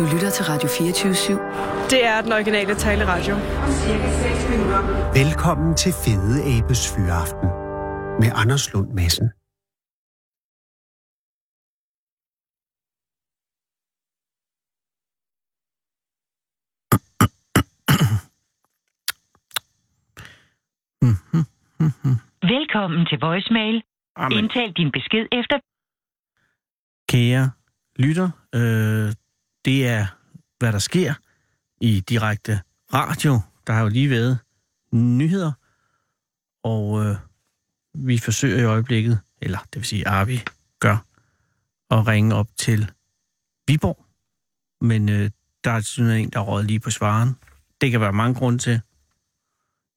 Du lytter til Radio 24 Det er den originale taleradio. Velkommen til Fede Abes Fyraften med Anders Lund Madsen. Velkommen til voicemail. Amen. Indtal din besked efter Kære lytter, øh, det er, hvad der sker i direkte radio. Der har jo lige været nyheder, og øh, vi forsøger i øjeblikket, eller det vil sige ah, Arvi gør, at ringe op til Viborg. Men øh, der er sådan en, der råd lige på svaren. Det kan være mange grunde til.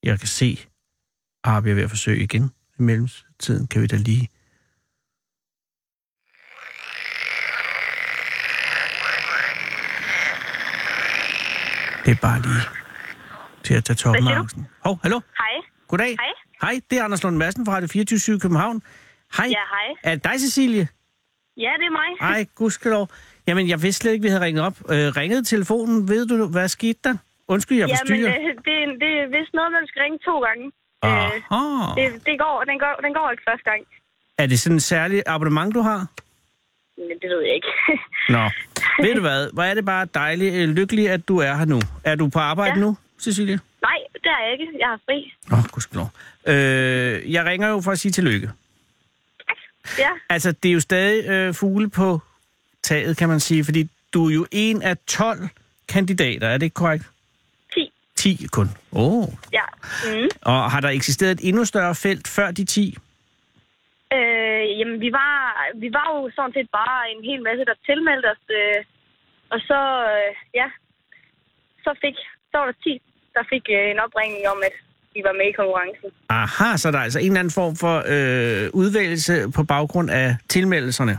Jeg kan se, Arvi er ved at forsøge igen. I mellemtiden kan vi da lige Det er bare lige til at tage toppen af angsten. Hov, hallo? Hej. Goddag. Hej. Hej, det er Anders Lund Madsen fra Radio 24 København. Hej. Ja, hej. Er det dig, Cecilie? Ja, det er mig. Ej, gudskelov. Jamen, jeg vidste slet ikke, vi havde ringet op. Øh, ringede telefonen. Ved du, hvad skete der? Undskyld, jeg Jamen, forstyrrer. øh, det, er- det er vist noget, man skal ringe to gange. Øh, Aha. det, det går, den, går, den går ikke første gang. Er det sådan en særlig abonnement, du har? Men det ved jeg ikke. Nå. Ved du hvad? Hvor er det bare dejligt, øh, lykkelig, at du er her nu. Er du på arbejde Ja. nu, Cecilie? Nej, det er jeg ikke. Jeg har fri. Åh, oh, gudskelov. Øh, jeg ringer jo for at sige tillykke. Ja, Altså, det er jo stadig øh, fugle på taget, kan man sige, fordi du er jo en af 12 kandidater, er det ikke korrekt? 10. 10 kun. Åh. Oh. Ja. Mm. Og har der eksisteret et endnu større felt før de 10? Øh, jamen, vi var, vi var jo sådan set bare en hel masse, der tilmeldte os. Øh, og så, øh, ja, så fik, så var der 10, der fik øh, en opringning om, at vi var med i konkurrencen. Aha, så der er altså en eller anden form for øh, udvælgelse på baggrund af tilmeldelserne.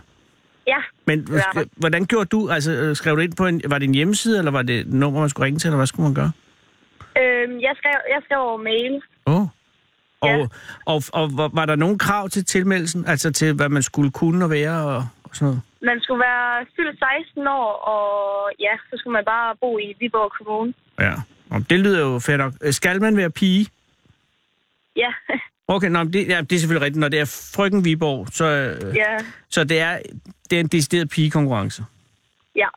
Ja, Men der. hvordan gjorde du? Altså, øh, skrev du ind på en, var det en hjemmeside, eller var det et nummer, man skulle ringe til, eller hvad skulle man gøre? Øh, jeg, skrev, jeg skrev over mail. Åh. Oh. Og, Ja. og, og, og var- der nogen krav til tilmeldelsen? Altså til, hvad man skulle kunne og være og, og sådan noget? Man skulle være fyldt 16 år, og ja, så skulle man bare bo i Viborg Kommune. Ja. Og det lyder jo fedt nok. Øh, Skal man være pige? Ja, Okay, nå, det, ja, det er selvfølgelig rigtigt. Når det er frøken Viborg, så, øh, ja, så det, er, det er en decideret pigekonkurrence. ja.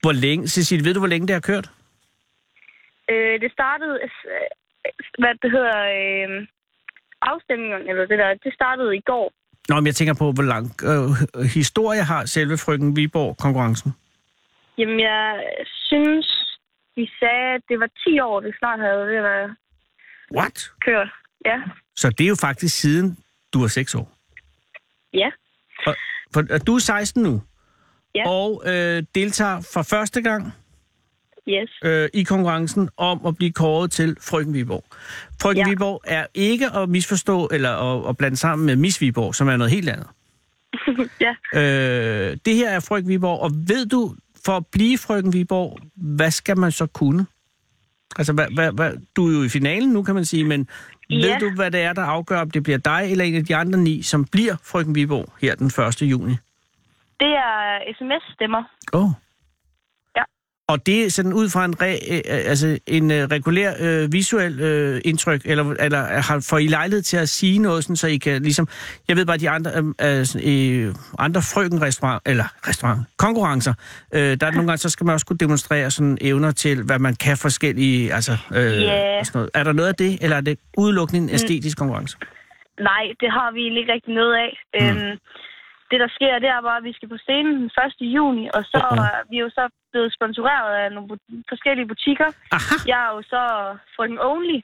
Hvor længe, Cecilie, ved du, hvor længe det har kørt? Øh, det startede, øh, hvad det hedder, øh, afstemningen, eller det der, det startede i går. Nå, men jeg tænker på, hvor lang øh, historie har selve frøken Viborg-konkurrencen? Jamen, jeg synes, de sagde, at det var 10 år, det snart havde det været What? kørt. Ja, Så det er jo faktisk siden, du er 6 år. ja, Og, for, og du er 16 nu, Ja. og øh, deltager for første gang yes. øh, i konkurrencen om at blive kåret til Frøken Viborg. Frøken ja. Viborg er ikke at misforstå eller at, at blande sammen med Miss Viborg, som er noget helt andet. ja. Øh, det her er Frøken Viborg, og ved du, for at blive Frøken Viborg, hvad skal man så kunne? Altså, hvad, hvad, hvad, du er jo i finalen nu, kan man sige, men ja. ved du, hvad det er, der afgør, om det bliver dig eller en af de andre ni, som bliver Frøken Viborg her den 1. juni? Det er sms-stemmer. Oh. Og det er sådan ud fra en, re, øh, altså en øh, regulær øh, visuel øh, indtryk, eller, eller har, får I lejlighed til at sige noget, sådan, så I kan ligesom... Jeg ved bare, de andre, øh, øh, sådan, øh, andre frøken-restaurant, eller restaurant, konkurrencer, øh, der er nogle gange, så skal man også kunne demonstrere sådan evner til, hvad man kan forskellige... Altså, øh, Ja. og sådan noget. Er der noget af det, eller er det udelukkende en æstetisk konkurrence? Nej, det har vi ikke rigtig noget af. Mm. Øhm, det, der sker, det er bare, at vi skal på scenen den 1. juni, og så Uh-oh. er vi er jo så blevet sponsoreret af nogle bu- forskellige butikker. Aha! Jeg er jo så frøken Only.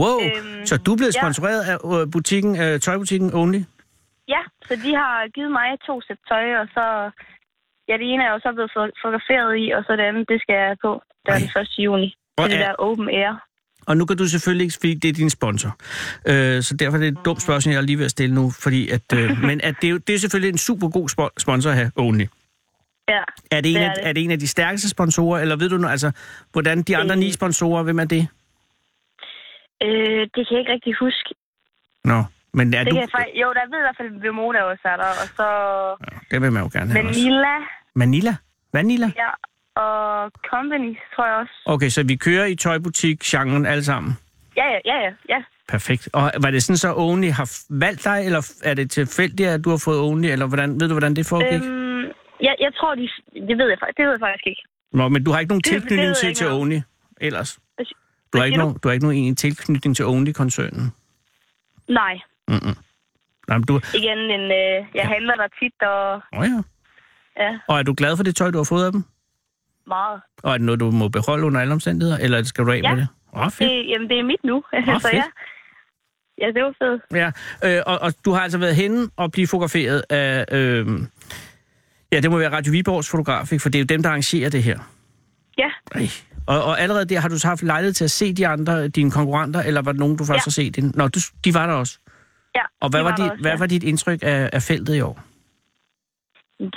Wow! Øhm, så du er blevet ja. sponsoreret af øh, butikken, øh, tøjbutikken Only? Ja, så de har givet mig to sæt tøj, og så... Ja, det ene er jo så blevet fo- fotograferet i, og så det andet, det skal jeg på der den 1. juni. Hvor det er- der open air. Og nu kan du selvfølgelig ikke, fordi det er din sponsor. Øh, så derfor er det et dumt spørgsmål, jeg er lige ved at stille nu. Fordi at, øh, men at det, er jo, det er selvfølgelig en super god spo- sponsor at have, Only. Ja, Er det, en Det af, er det. er det en af de stærkeste sponsorer, eller ved du nu, altså, hvordan de andre Øh. ni sponsorer, hvem er det? øh, det kan jeg ikke rigtig huske. Nå, men er Det du... kan jeg. Jo, der ved i hvert fald, at Moda også er der, og så Det vil man jo gerne have også. Manila. Manila? Vanilla? Ja, og Company, tror jeg også. Okay, så vi kører i tøjbutik, genren alle sammen. Ja, ja, ja, ja. ja. Perfekt. Og var det sådan så Only har valgt dig, eller er det tilfældigt, at du har fået Only, eller hvordan, ved du, hvordan det foregik? Øhm, jeg, jeg tror, de... Det ved jeg, faktisk- det ved jeg faktisk ikke. Nå, men du har ikke nogen det- tilknytning til, til. Only ellers? Du har, ikke nogen, du har ikke nogen egentlig tilknytning til Only-koncernen? Nej. Mm-mm. Nej, men du... Igen, en, øh, jeg handler der tit, og Åh oh, ja. ja, Og er du glad for det tøj, du har fået af dem? Meget. Og er det noget, du må beholde under alle omstændigheder, eller skal du af Ja. med det? Åh, oh, fedt. Det, jamen, det er mit nu. så fedt. ja. Ja, det var fedt. Ja, øh, og, og du har altså været henne og blive fotograferet af... Øh, ja, det må være Radio Viborgs fotograf, ikke? for det er jo dem, der arrangerer det her. Ja, Ej. Og, og allerede der har du så haft lejlighed til at se de andre, dine konkurrenter, eller var det nogen, du først Ja. har set? Nå, du, de var der også. ja. Og hvad, det var, der dit, også, hvad ja. var dit indtryk af, af feltet i år?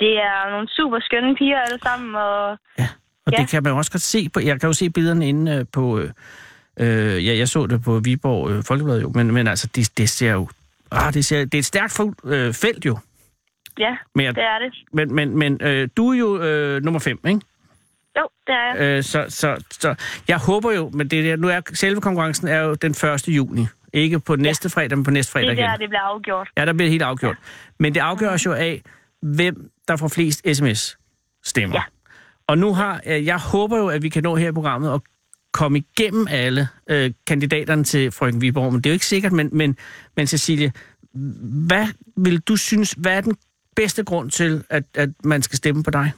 Det er nogle super skønne piger alle sammen, og Ja, og Ja. det kan man også godt se på. Jeg kan jo se billederne inde øh, på... Øh, øh, ja, jeg så det på Viborg øh, Folkeblad jo, men, men altså, det, det ser jo... Ah, det, ser, det er et stærkt øh, felt jo. ja, Men, det er det. men, men, men øh, du er jo øh, nummer 5, ikke? Jo, det er jeg. Øh, så, så, så jeg håber jo, men det der, nu er selve konkurrencen er jo den 1. juni. Ikke på næste fredag, men på næste Det fredag er igen. der, det bliver afgjort. Ja, der bliver det helt afgjort. Men det afgøres jo af, hvem der får flest sms-stemmer. Ja. Og nu har, øh, jeg håber jo, at vi kan nå her i programmet og komme igennem alle øh, kandidaterne til Frøken Viborg, men det er jo ikke sikkert, men, men, men Cecilie, hvad vil du synes, hvad er den bedste grund til, at, at man skal stemme på dig?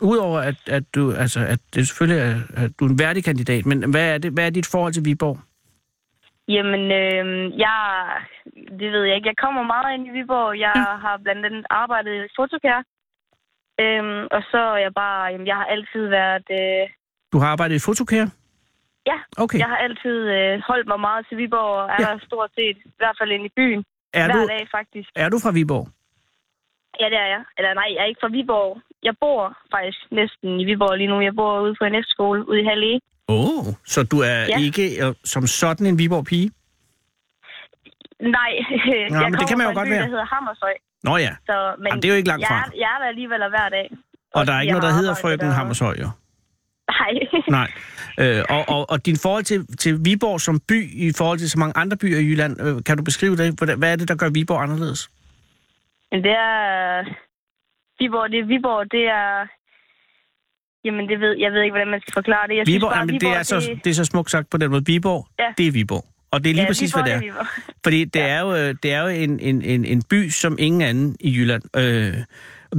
Udover at, at du, altså, at det selvfølgelig er, at du er en værdig kandidat, men hvad er, det, hvad er dit forhold til Viborg? Jamen, øh, jeg, det ved jeg ikke. Jeg kommer meget ind i Viborg. Jeg har blandt andet arbejdet i fotokær. Øhm, og så er jeg bare, jamen, jeg har altid været, øh, Du har arbejdet i fotokære? ja, Okay. jeg har altid øh, holdt mig meget til Viborg, og er Ja. der stort set, i hvert fald inde i byen, Er hver du, dag faktisk. er du fra Viborg? Ja, det er jeg. Eller nej, jeg er ikke fra Viborg. Jeg bor faktisk næsten i Viborg lige nu. Jeg bor ude på en efterskole ude i Halle. Åh, oh, så du er ja. Ja. ikke øh, som sådan en Viborg-pige? Nej, jeg men det kan man jo godt by, være. der hedder Hammershøj. Nå ja, Så, men Jamen, det er jo ikke langt jeg, fra. er- jeg er der alligevel hver dag. og der er ikke jeg noget, der hedder Frøken der. Hammershøj, jo. Nej. Nej. Øh, og, og, og din forhold til, til Viborg som by i forhold til så mange andre byer i Jylland, øh, kan du beskrive det? Hvad er det, der gør Viborg anderledes? Men det er... Viborg, det er Viborg, det er... Jamen, det ved, jeg ved ikke, hvordan man skal forklare det. Jeg Viborg, bare, jamen, det, er så, det, det er så smukt sagt på den måde. Viborg, Ja. det er Viborg. Og det er lige ja, præcis, hvad det er. Fordi det er jo, øh, det er jo en, en, en, en by som ingen anden i Jylland. Øh,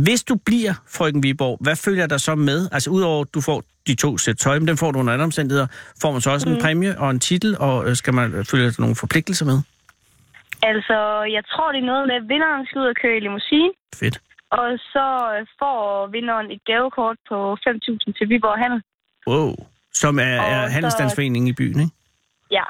hvis du bliver frøken Viborg, hvad følger der så med? Altså udover at du får de to sæt tøj, men dem får du under andre omstændigheder, får man så også mm. en præmie og en titel, og øh, skal man følge der nogle forpligtelser med? Altså, jeg tror, det er noget med, at vinderen skal ud og køre i limousine, Fedt. og så øh, får vinderen et gavekort på 5.000 til Viborg Handel. Wow. Som er, Og er så- handelsstandsforeningen i byen, ikke? Ja.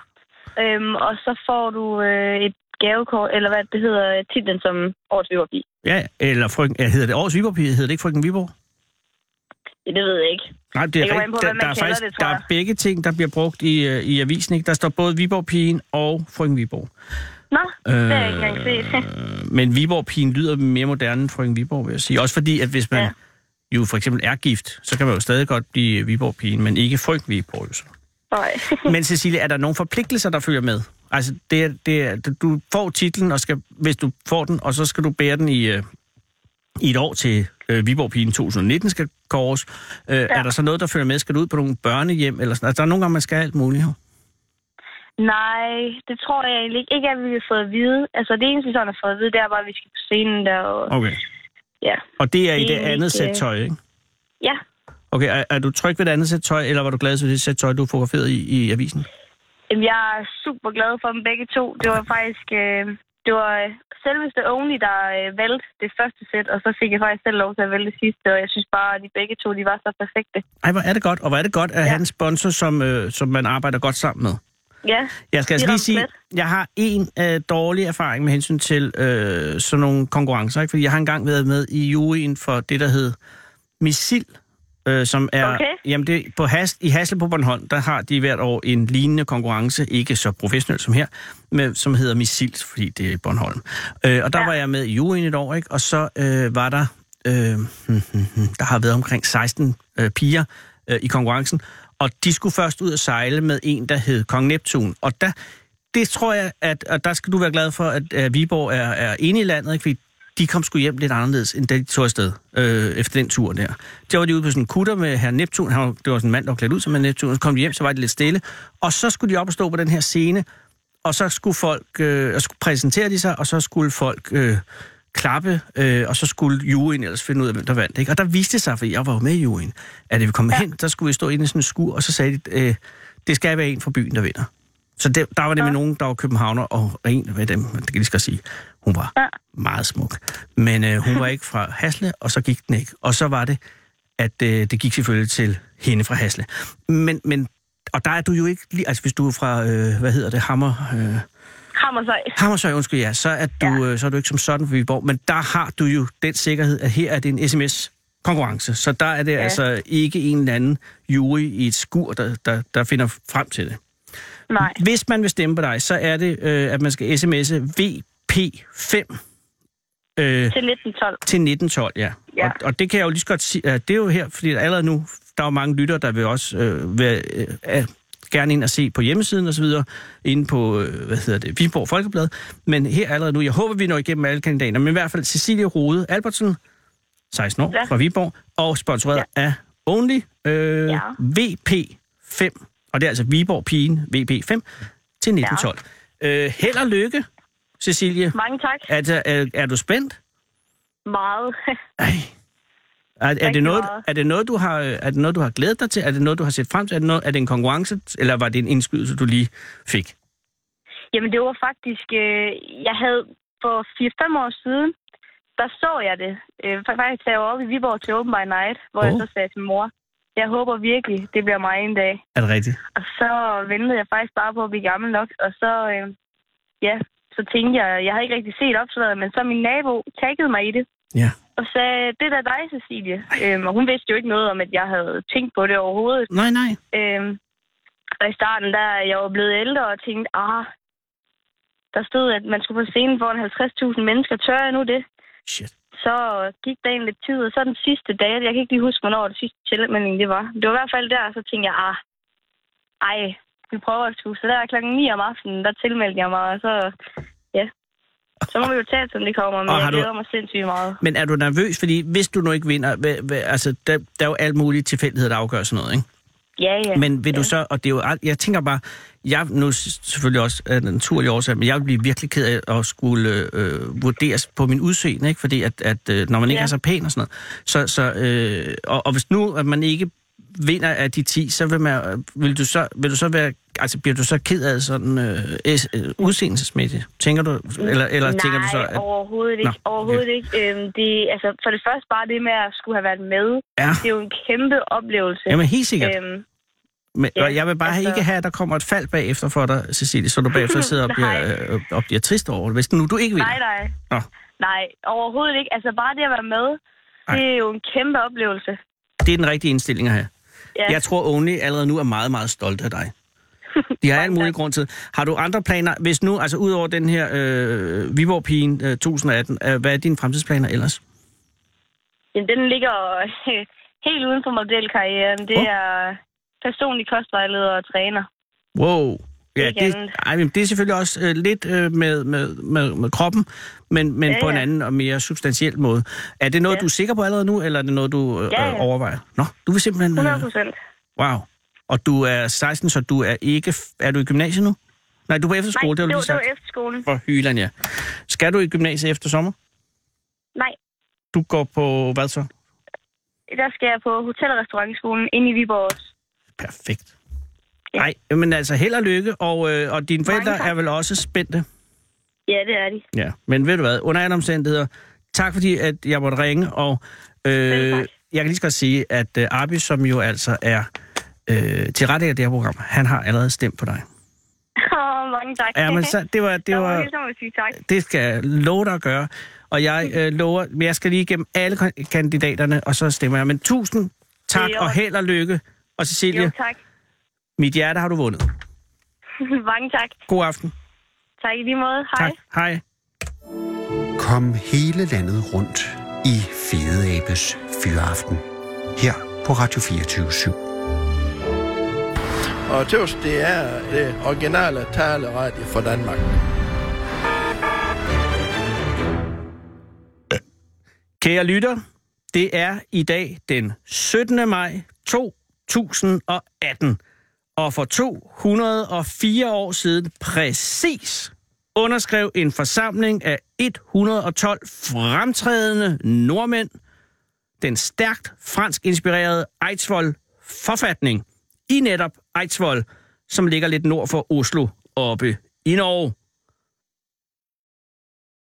Øhm, og så får du øh, et gavekort, eller hvad det hedder, titlen som årets Viborg Ja, eller frøken, ja, hedder det Årets Viborg, hedder det ikke frøken Viborg? Ja, det ved jeg ikke. Nej, det er rigtigt. på, Der, der er faktisk det, der er begge ting, der bliver brugt i, øh, i avisen, ikke? Der står både Viborg-pigen og frøken Viborg. Nå, det har jeg ikke engang set. Øh, men Viborg-pigen lyder mere moderne end frøken Viborg, vil jeg sige. Også fordi, at hvis man. Ja. jo for eksempel er gift, så kan man jo stadig godt blive Viborg-pigen, men ikke frøken Viborg. Jo så. Nej. Men Cecilie, er der nogle forpligtelser, der følger med? Altså, det er, det er, du får titlen, og skal, hvis du får den, og så skal du bære den i, øh, i et år til øh, Viborg-pigen 2019 skal kåres. Øh, ja. Er der så noget, der følger med? Skal du ud på nogle børnehjem? Eller sådan? Altså, der er nogle gange, man skal alt muligt. Jo. Nej, det tror jeg egentlig ikke. Ikke, at vi har fået at vide. Altså, det eneste, vi sådan har fået at vide, det er bare, at vi skal på scenen der. Og, Okay. ja. Og det er i Det det andet ikke, sæt tøj, ikke? ja. Okay, er, er du tryg ved det andet sæt tøj, eller var du glad for det sæt tøj, du fotograferet i, i avisen? Jamen, jeg er super glad for dem begge to. Det var faktisk... Øh, det var øh, selveste Only, der øh, valgte det første sæt, og så fik jeg faktisk selv lov til at vælge det sidste, og jeg synes bare, at de begge to, de var så perfekte. Ej, hvor er det godt, og hvor er det godt at Ja. have en sponsor, som, øh, som man arbejder godt sammen med. Ja, Jeg skal altså lige sige, plet. jeg har en øh, dårlig erfaring med hensyn til øh, sådan nogle konkurrencer, ikke? fordi jeg har engang været med i juryen for det, der hed Missil, øh, som er... Okay. Jamen, det, på Has, i Hasle på Bornholm, der har de hvert år en lignende konkurrence, ikke så professionelt som her, men som hedder Missil, fordi det er Bornholm. Øh, og der ja. Var jeg med i juryen et år, ikke? og så øh, var der... Øh, hmm, hmm, hmm, der har været omkring 16 øh, piger øh, i konkurrencen. Og de skulle først ud og sejle med en, der hed Kong Neptun. Og der, det tror jeg, at, at der skal du være glad for, at, at Viborg er, er inde i landet, ikke? fordi de kom sgu hjem lidt anderledes, end da de tog afsted øh, efter den tur der. Der var de ude på sådan en kutter med herr Neptun. Han var, det var sådan en mand, der var klædt ud som en Neptun. Så kom de hjem, så var det lidt stille. Og så skulle de op og stå på den her scene, og så skulle folk, øh, og skulle præsentere de sig, og så skulle folk øh, klappe, øh, og så skulle juryen ellers finde ud af, hvem der vandt. Ikke? Og der viste det sig, for jeg var jo med i juryen, at da vi kom ja. hen, der skulle vi stå inde i sådan en skur, og så sagde de, øh, det skal være en fra byen, der vinder. Så der, der var nemlig ja. nogen, der var københavner, og en af dem, det kan jeg lige skal sige, hun var ja. meget smuk. Men øh, hun var ikke fra Hasle, og så gik den ikke. Og så var det, at øh, det gik selvfølgelig til hende fra Hasle. Men, men og der er du jo ikke lige, altså hvis du er fra, øh, hvad hedder det, Hammer... Øh, Hammersøj. Hammersøj, undskyld, ja, så er, du, ja. øh, så er du ikke som sådan for Viborg, men der har du jo den sikkerhed, at her er det en sms-konkurrence, så der er det ja. altså ikke en eller anden jury i et skur, der, der, der finder frem til det. Nej. Hvis man vil stemme på dig, så er det, øh, at man skal sms'e VP5 øh, til 1912. Til 1912, ja. ja. Og, og det kan jeg jo lige så godt sige, det er jo her, fordi der allerede nu, der er jo mange lyttere, der vil også øh, være, øh, gerne ind og se på hjemmesiden og så videre, inde på, øh, hvad hedder det, Viborg Folkeblad. Men her allerede nu, jeg håber, vi når igennem alle kandidater, men i hvert fald Cecilie Rode Albertsen, 16 år, ja. fra Viborg, og sponsoreret ja. af Only øh, ja. VP5 og det er altså Viborg Pigen VB5 til 1912. Ja. Øh, held og lykke, Cecilie. Mange tak. Er, er, er du spændt? Meget. Ej. Er, er, det noget, er, det noget, du har, er det noget, du har glædet dig til? Er det noget, du har set frem til? Er det, noget, er det en konkurrence, eller var det en indskydelse, du lige fik? Jamen, det var faktisk... Øh, jeg havde for 4-5 år siden, der så jeg det. Øh, faktisk jeg var oppe i Viborg til Open by Night, hvor oh. jeg så sagde til mor, jeg håber virkelig, det bliver mig en dag. Er det rigtigt? Og så ventede jeg faktisk bare på at blive gammel nok, og så, øh, ja, så tænkte jeg, jeg havde ikke rigtig set opslaget, men så min nabo taggede mig i det. Ja. Og sagde, det er da dig, Cecilie. Øhm, og hun vidste jo ikke noget om, at jeg havde tænkt på det overhovedet. Nej, nej. Øhm, og i starten, der jeg var blevet ældre og tænkte, ah, der stod, at man skulle på scenen foran 50.000 mennesker. Tør jeg nu det? Shit så gik der en lidt tid, og så den sidste dag, jeg kan ikke lige huske, hvornår det sidste tilmelding det var. Det var i hvert fald der, så tænkte jeg, ah, ej, vi prøver at skulle. Så der klokken 9 om aftenen, der tilmeldte jeg mig, og så, ja, så må vi jo tage som det kommer, men jeg glæder du... mig sindssygt meget. Men er du nervøs? Fordi hvis du nu ikke vinder, altså, der, der er jo alt muligt tilfældigheder, der afgør sådan noget, ikke? Ja, ja. Men vil ja. du så, og det er jo, jeg tænker bare, jeg nu selvfølgelig også af den naturlige årsag, men jeg vil blive virkelig ked af at skulle øh, vurderes på min udseende, ikke? Fordi at, at øh, når man ikke ja. er så pæn og sådan noget. Så, så, øh, og, og hvis nu, at man ikke vinder af de 10, så vil, man, vil, du så, vil du så være, altså bliver du så ked af sådan øh, øh, udseendelsesmæssigt? Tænker du, eller, eller Nej, tænker du så? At... overhovedet ikke. Nå, overhovedet okay. ikke. Øhm, det, altså, for det første bare det med at skulle have været med. Ja. Det er jo en kæmpe oplevelse. Jamen helt sikkert. Øhm, men, ja, og jeg vil bare altså... ikke have, at der kommer et fald bagefter for dig, Cecilie, så du bagefter sidder og bliver, øh, og bliver trist over det, hvis nu du ikke vil. Nej, nej. Nå. Nej, overhovedet ikke. Altså bare det at være med, nej. det er jo en kæmpe oplevelse. Det er den rigtige indstilling at have. Ja. Jeg tror, Only allerede nu er meget, meget stolt af dig. De har alt muligt grund til. Har du andre planer, hvis nu, altså ud over den her øh, Viborg-pigen øh, 2018, øh, hvad er dine fremtidsplaner ellers? Jamen, den ligger øh, helt uden for modelkarrieren. Det oh. er personlig kostvejleder og træner. Wow. Ja, det, ej, men det er selvfølgelig også øh, lidt øh, med, med, med, med kroppen, men, men ja, på en anden og mere substantiel måde. Er det noget, ja. du er sikker på allerede nu, eller er det noget, du øh, ja, ja. overvejer? Nå, du vil simpelthen... 100 procent. wow. Og du er 16, så du er ikke... Er du i gymnasiet nu? Nej, du er på efterskole, Nej, det var, det var efterskolen. For hyland, ja. Skal du i gymnasiet efter sommer? Nej. Du går på hvad så? Der skal jeg på hotel- og restaurantskolen inde i Viborg også. Perfekt. Nej, ja. men altså held og lykke, og, øh, og dine forældre er vel også spændte? Ja, det er de. Ja, men ved du hvad, under andre omstændigheder, tak fordi at jeg måtte ringe, og øh, jeg kan lige så godt sige, at øh, Arby, som jo altså er øh, til rette af det her program, han har allerede stemt på dig. Åh, oh, mange tak. Ja, men så, det var... Det, var, var sige tak. det skal jeg love dig at gøre. Og jeg øh, lover, jeg skal lige igennem alle kandidaterne, og så stemmer jeg. Men tusind tak og held og lykke. Og Cecilie, jo, tak. Mit hjerte har du vundet. Mange tak. God aften. Tak i lige måde. Hej. Tak. Hej. Kom hele landet rundt i Fede Abes Fyraften. Her på Radio 24 /7. Og tøvs, det er det originale taleradio for Danmark. Kære lytter, det er i dag den 17. maj 2018. Og for 204 år siden præcis underskrev en forsamling af 112 fremtrædende nordmænd den stærkt fransk inspirerede Eidsvoll-forfatning i netop Eidsvoll, som ligger lidt nord for Oslo oppe i Norge.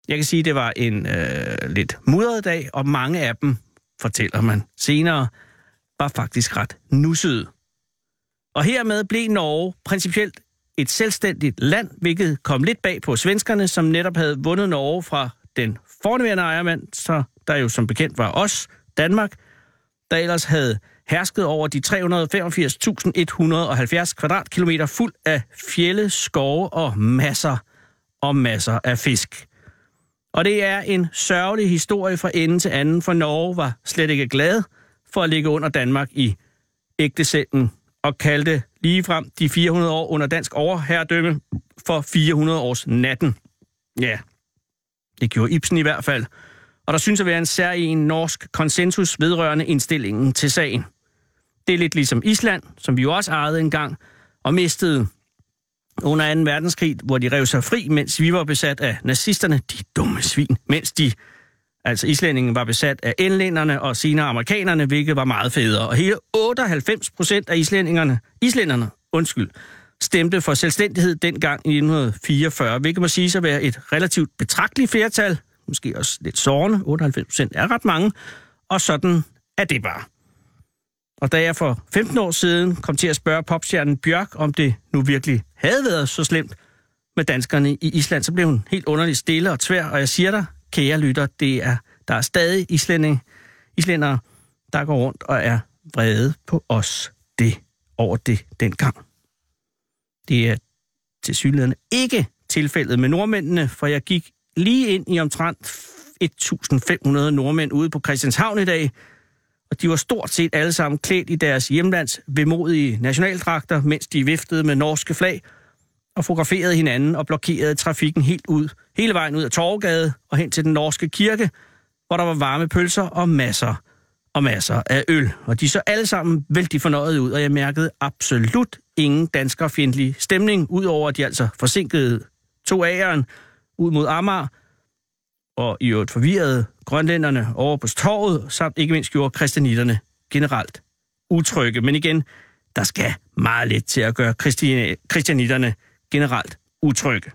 Jeg kan sige, at det var en øh, lidt mudret dag, og mange af dem, fortæller man senere, var faktisk ret nussede. Og hermed blev Norge principielt et selvstændigt land, hvilket kom lidt bag på svenskerne, som netop havde vundet Norge fra den forneværende ejermand, så der jo som bekendt var os, Danmark, der ellers havde hersket over de 385.170 kvadratkilometer fuld af fjelle, skove og masser og masser af fisk. Og det er en sørgelig historie fra ende til anden, for Norge var slet ikke glad for at ligge under Danmark i ægtesætten og kaldte ligefrem de 400 år under dansk overherredømme for 400 års natten. Ja, det gjorde Ibsen i hvert fald. Og der synes at være en særlig norsk konsensus vedrørende indstillingen til sagen. Det er lidt ligesom Island, som vi jo også ejede engang, og mistede under 2. verdenskrig, hvor de rev sig fri, mens vi var besat af nazisterne, de dumme svin, mens de, altså islændingen, var besat af englænderne og senere amerikanerne, hvilket var meget federe. Og hele 98 procent af islændingerne, islænderne, undskyld, stemte for selvstændighed dengang i 1944, hvilket må sige at være et relativt betragteligt flertal, måske også lidt sårende, 98 procent er ret mange, og sådan er det bare. Og da jeg for 15 år siden kom til at spørge popstjernen Bjørk, om det nu virkelig havde været så slemt med danskerne i Island, så blev hun helt underligt stille og tvær. Og jeg siger dig, kære lytter, det er, der er stadig islænding, islændere, der går rundt og er vrede på os det over det dengang. Det er til synligheden ikke tilfældet med nordmændene, for jeg gik lige ind i omtrent 1.500 nordmænd ude på Christianshavn i dag, og de var stort set alle sammen klædt i deres hjemlands vemodige nationaldragter, mens de viftede med norske flag og fotograferede hinanden og blokerede trafikken helt ud, hele vejen ud af Torgade og hen til den norske kirke, hvor der var varme pølser og masser og masser af øl. Og de så alle sammen vældig fornøjet ud, og jeg mærkede absolut ingen danskerfjendtlig stemning, udover at de altså forsinkede to A'eren ud mod Amager, og i øvrigt forvirrede grønlænderne over på torvet, samt ikke mindst gjorde kristianitterne generelt utrygge. Men igen, der skal meget lidt til at gøre kristianitterne generelt utrygge.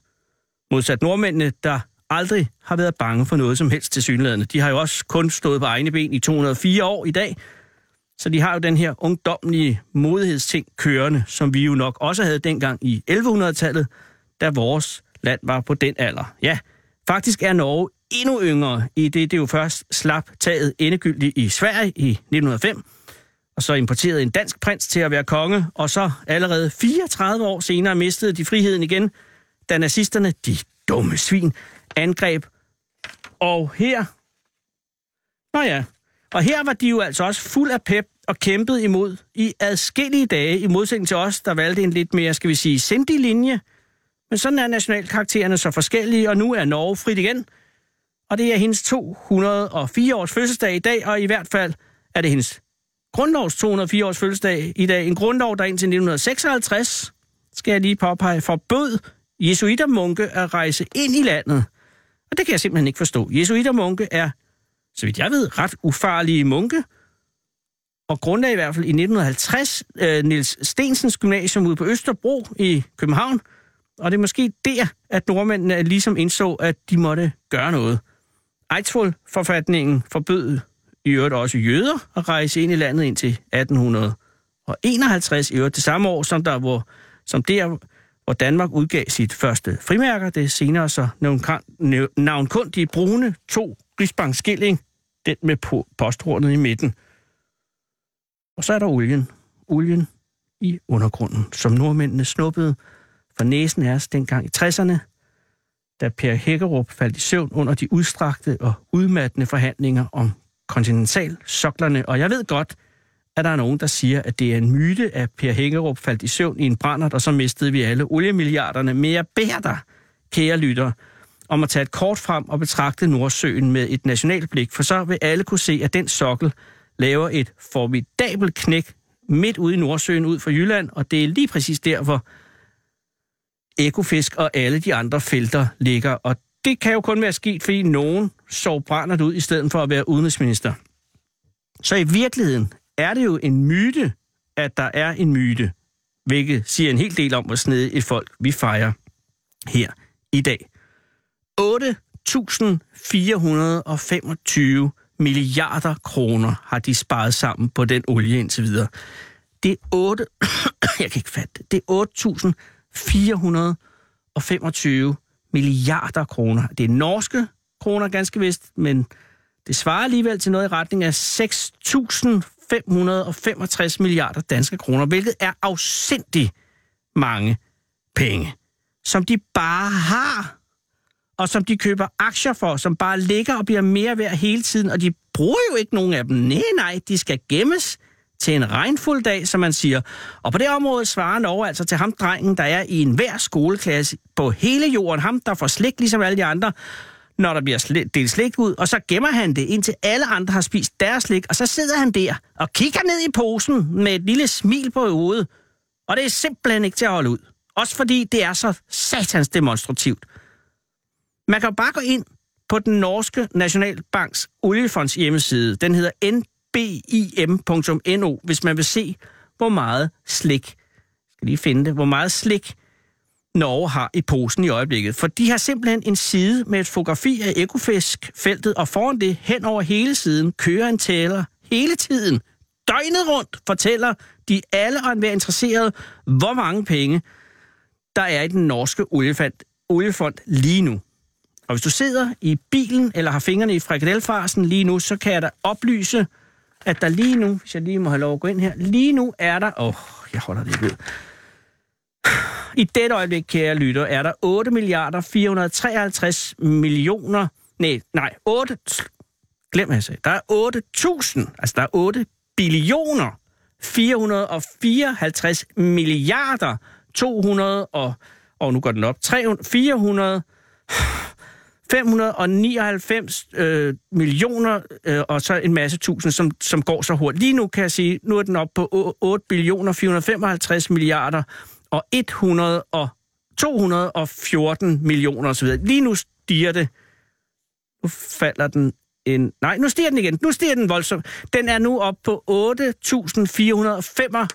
Modsat nordmændene, der aldrig har været bange for noget som helst til synlædende. De har jo også kun stået på egne ben i 204 år i dag, så de har jo den her ungdomlige modighedsting kørende, som vi jo nok også havde dengang i 1100-tallet, da vores land var på den alder. Ja, faktisk er Norge endnu yngre, i det det jo først slap taget endegyldigt i Sverige i 1905, og så importerede en dansk prins til at være konge, og så allerede 34 år senere mistede de friheden igen, da nazisterne, de dumme svin, angreb. Og her... Nå ja, og her var de jo altså også fuld af pep og kæmpede imod i adskillige dage, i modsætning til os, der valgte en lidt mere, skal vi sige, sindig linje. Men sådan er nationalkaraktererne så forskellige, og nu er Norge frit igen – og det er hendes 204 års fødselsdag i dag, og i hvert fald er det hendes grundlovs 204 års fødselsdag i dag. En grundlov, der indtil 1956, skal jeg lige påpege, forbød jesuitermunke at rejse ind i landet. Og det kan jeg simpelthen ikke forstå. Jesuitermunke er, så vidt jeg ved, ret ufarlige munke, og grundlag i hvert fald i 1950 øh, Niels Stensens Gymnasium ude på Østerbro i København. Og det er måske der, at nordmændene ligesom indså, at de måtte gøre noget. Eidsvoll-forfatningen forbød i øvrigt også jøder at rejse ind i landet indtil 1851, i øvrigt det samme år, som, der, hvor, som der, hvor Danmark udgav sit første frimærker. Det er senere så navnkundige brune to Rigsbank skilling, den med posthornet i midten. Og så er der olien. Olien i undergrunden, som nordmændene snuppede for næsen af os dengang i 60'erne, da Per Hækkerup faldt i søvn under de udstrakte og udmattende forhandlinger om kontinentalsoklerne. Og jeg ved godt, at der er nogen, der siger, at det er en myte, at Per Hækkerup faldt i søvn i en brændert, og så mistede vi alle oliemilliarderne. Men jeg beder dig, kære lytter, om at tage et kort frem og betragte Nordsøen med et nationalt blik, for så vil alle kunne se, at den sokkel laver et formidabelt knæk midt ude i Nordsøen ud for Jylland, og det er lige præcis der, hvor ekofisk og alle de andre felter ligger. Og det kan jo kun være sket, fordi nogen sov brændert ud i stedet for at være udenrigsminister. Så i virkeligheden er det jo en myte, at der er en myte, hvilket siger en hel del om, hvor snede et folk vi fejrer her i dag. 8.425 milliarder kroner har de sparet sammen på den olie indtil videre. Det er 8... jeg kan ikke fatte det. Det er 8.425 milliarder kroner. Det er norske kroner ganske vist, men det svarer alligevel til noget i retning af 6.000 565 milliarder danske kroner, hvilket er afsindig mange penge, som de bare har, og som de køber aktier for, som bare ligger og bliver mere værd hele tiden, og de bruger jo ikke nogen af dem. Nej, nej, de skal gemmes til en regnfuld dag, som man siger. Og på det område svarer Norge altså til ham drengen, der er i enhver skoleklasse på hele jorden. Ham, der får slik ligesom alle de andre, når der bliver delt slik ud, og så gemmer han det, indtil alle andre har spist deres slik, og så sidder han der og kigger ned i posen med et lille smil på hovedet. Og det er simpelthen ikke til at holde ud. Også fordi det er så satans demonstrativt. Man kan jo bare gå ind på den norske Nationalbanks oliefonds hjemmeside. Den hedder nbim.no, hvis man vil se, hvor meget slik, skal lige finde det, hvor meget slik Norge har i posen i øjeblikket. For de har simpelthen en side med et fotografi af ekofisk-feltet, og foran det, hen over hele siden, kører en tæller hele tiden. Døgnet rundt fortæller de alle og enhver interesseret, hvor mange penge der er i den norske oliefond, oliefond lige nu. Og hvis du sidder i bilen eller har fingrene i frikadelfarsen lige nu, så kan jeg da oplyse, at der lige nu, hvis jeg lige må have lov at gå ind her, lige nu er der... Åh, oh, jeg holder det ud. I dette øjeblik, kære lytter, er der 8 milliarder 453 millioner... Nej, nej, 8... Glem, hvad jeg sagde. Der er 8.000, altså der er 8 billioner 454 milliarder 200 og... Og nu går den op. 300, 400... 599 øh, millioner øh, og så en masse tusind, som, som går så hurtigt. Lige nu kan jeg sige, nu er den op på 8 billioner 455 milliarder og 100 og 214 millioner osv. Lige nu stiger det. Nu falder den en... Nej, nu stiger den igen. Nu stiger den voldsomt. Den er nu op på 8.455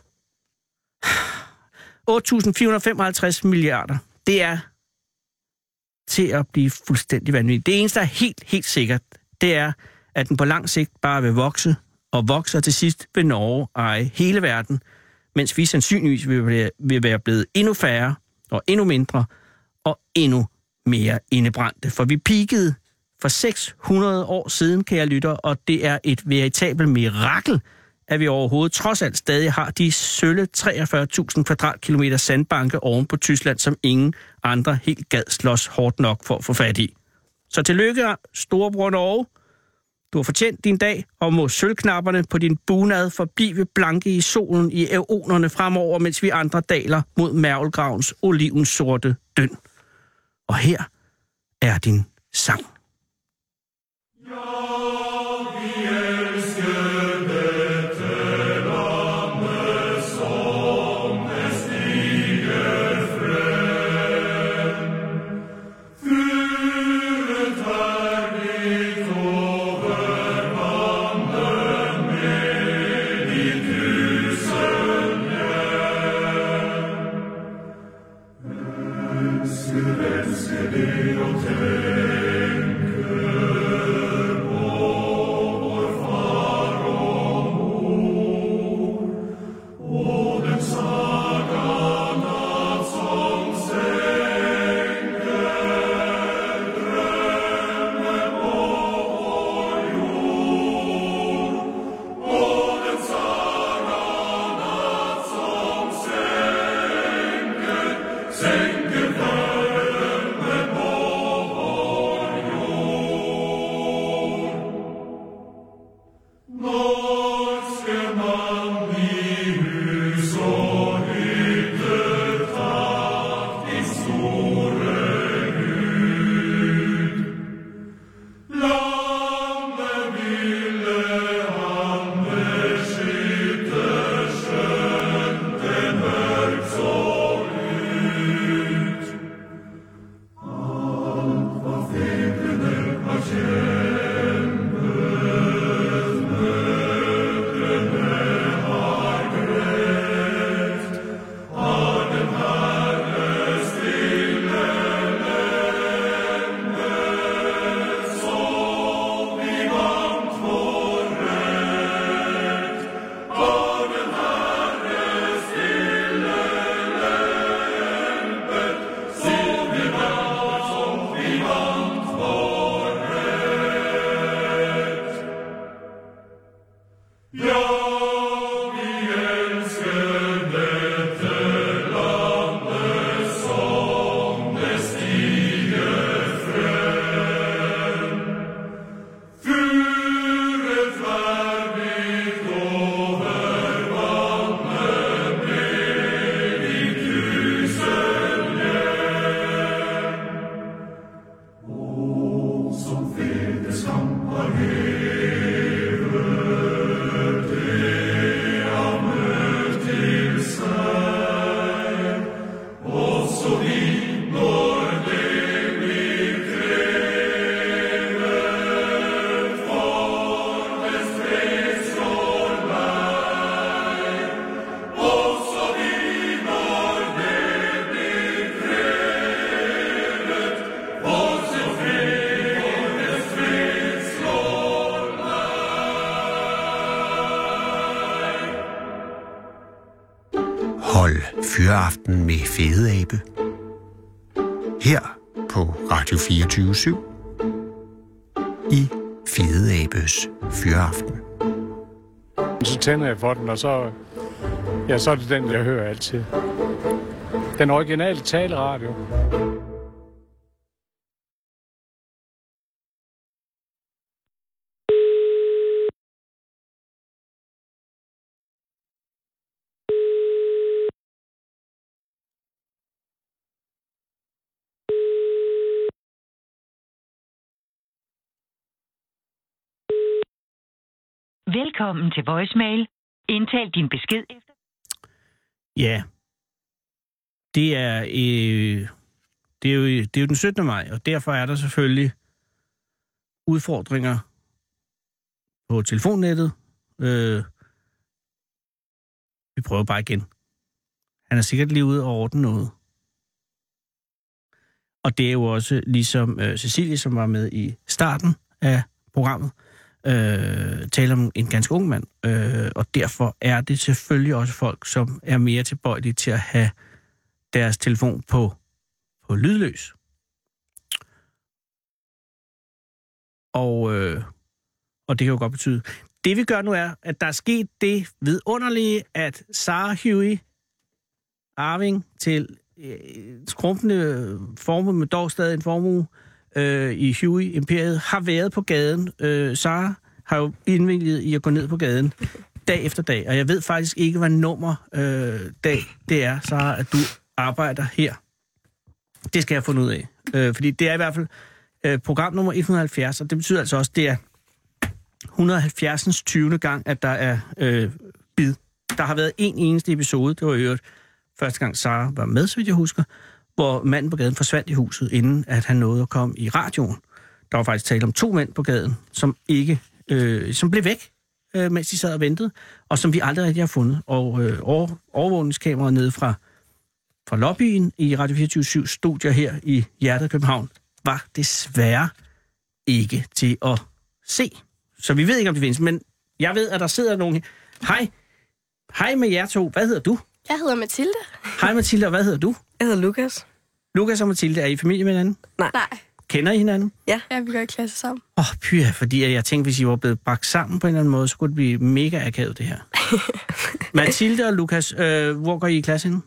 8.455 milliarder. Det er til at blive fuldstændig vanvittig. Det eneste, der er helt, helt sikkert, det er, at den på lang sigt bare vil vokse og vokse, og til sidst vil Norge eje hele verden, mens vi sandsynligvis vil, vil være blevet endnu færre og endnu mindre og endnu mere indebrændte. For vi peakede for 600 år siden, kan jeg lytte, og det er et veritabelt mirakel, at vi overhovedet trods alt stadig har de sølle 43.000 kvadratkilometer sandbanke oven på Tyskland, som ingen andre helt gad slås hårdt nok for at få fat i. Så tillykke, storebror Norge. Du har fortjent din dag, og må sølvknapperne på din bunad forblive blanke i solen i æonerne fremover, mens vi andre daler mod mærvelgravens olivens sorte døn. Og her er din sang. Ja. Jeg for den, og så, ja, så er det den, jeg hører altid. Den originale taleradio. Velkommen til voicemail. Indtal din besked efter... Ja. Det er, øh, det, er jo, det er jo den 17. maj, og derfor er der selvfølgelig udfordringer på telefonnettet. Øh, vi prøver bare igen. Han er sikkert lige ude og ordne noget. Og det er jo også ligesom øh, Cecilie, som var med i starten af programmet, øh, øh, tale om en ganske ung mand. Øh, og derfor er det selvfølgelig også folk, som er mere tilbøjelige til at have deres telefon på, på lydløs. Og, øh, og det kan jo godt betyde. Det vi gør nu er, at der er sket det vidunderlige, at Sarah Huey, arving til øh, skrumpende formue, med dog stadig en formue, øh, Øh, i Huey-imperiet, har været på gaden. Øh, Sara har jo indvilget i at gå ned på gaden dag efter dag, og jeg ved faktisk ikke, hvad nummer øh, dag det er, Sara, at du arbejder her. Det skal jeg finde ud af. Øh, fordi det er i hvert fald øh, program nummer 170, og det betyder altså også, det er 170. 20. gang, at der er øh, bid. Der har været en eneste episode, det var i øvrigt første gang Sara var med, så vidt jeg husker, hvor manden på gaden forsvandt i huset, inden at han nåede at komme i radioen. Der var faktisk tale om to mænd på gaden, som ikke, øh, som blev væk, øh, mens de sad og ventede, og som vi aldrig rigtig har fundet. Og øh, over, overvågningskameraet nede fra, fra lobbyen i Radio 24 studier her i hjertet af København, var desværre ikke til at se. Så vi ved ikke, om det findes, men jeg ved, at der sidder nogen... Hej, hej med jer to. Hvad hedder du? Jeg hedder Mathilde. Hej Mathilde, og hvad hedder du? Jeg hedder Lukas. Lukas og Mathilde, er I familie med hinanden? Nej. Kender I hinanden? Ja, vi går i klasse sammen. Åh, oh, pyha, fordi jeg tænkte, hvis I var blevet bragt sammen på en eller anden måde, så kunne det blive mega akavet, det her. Mathilde og Lukas, øh, hvor går I i klasse henne?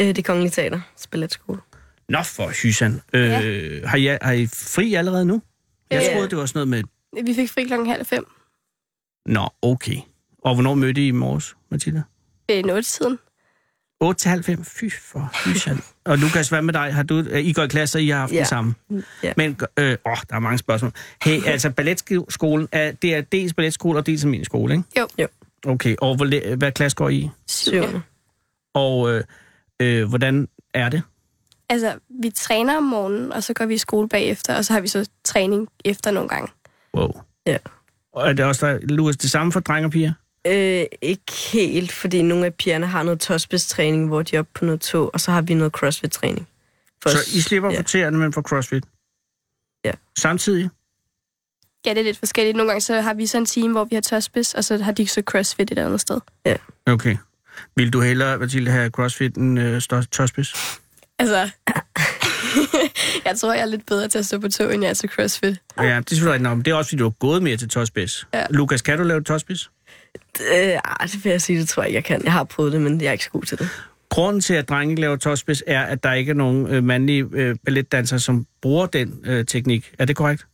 Øh, det er Kongelige Teater, Balletskole. Nå for hysan. Øh, Ja. har, I, har I fri allerede nu? Jeg Ja. troede, det var sådan noget med... Vi fik fri klokken halv fem. Nå, okay. Og hvornår mødte I i morges, Mathilde? Øh, noget tiden. 8 til halv fem. Fy for hysan. og Lukas, hvad med dig? Har du, øh, I går i klasse, og I har haft ja. Det samme? Ja. Men, øh, åh, der er mange spørgsmål. Hey, altså balletskolen, er, det er dels balletskole og dels min skole, ikke? Jo. Jo. Okay, og hvor, hvad klasse går I i? Syvende. Og øh, øh, hvordan er det? Altså, vi træner om morgenen, og så går vi i skole bagefter, og så har vi så træning efter nogle gange. Wow. Ja. Og er det også der, Lukas, det samme for drenge og piger? Øh, ikke helt, fordi nogle af pigerne har noget tåspidstræning, hvor de er oppe på noget tog, og så har vi noget crossfit-træning. For Så os- I slipper ja. ja. for tæerne, men for CrossFit? Ja. Samtidig? Ja, det er lidt forskelligt. Nogle gange så har vi så en time, hvor vi har tørspids, og så har de så crossfit et andet sted. Okay. Vil du hellere, Mathilde, have CrossFit end øh, tørspids? Altså, jeg tror, jeg er lidt bedre til at stå på tog, end jeg er til crossfit. Ja, det er selvfølgelig nok, men det er også, fordi du har gået mere til tørspids. Ja. Lukas, kan du lave tørspids? Øh, ej, det vil jeg sige, det tror jeg ikke, jeg kan. Jeg har prøvet det, men jeg er ikke så god til det. Grunden til, at drenge laver tørspids, er, at der ikke er nogen øh, mandlige øh, balletdansere, som bruger den øh, teknik. Er det korrekt?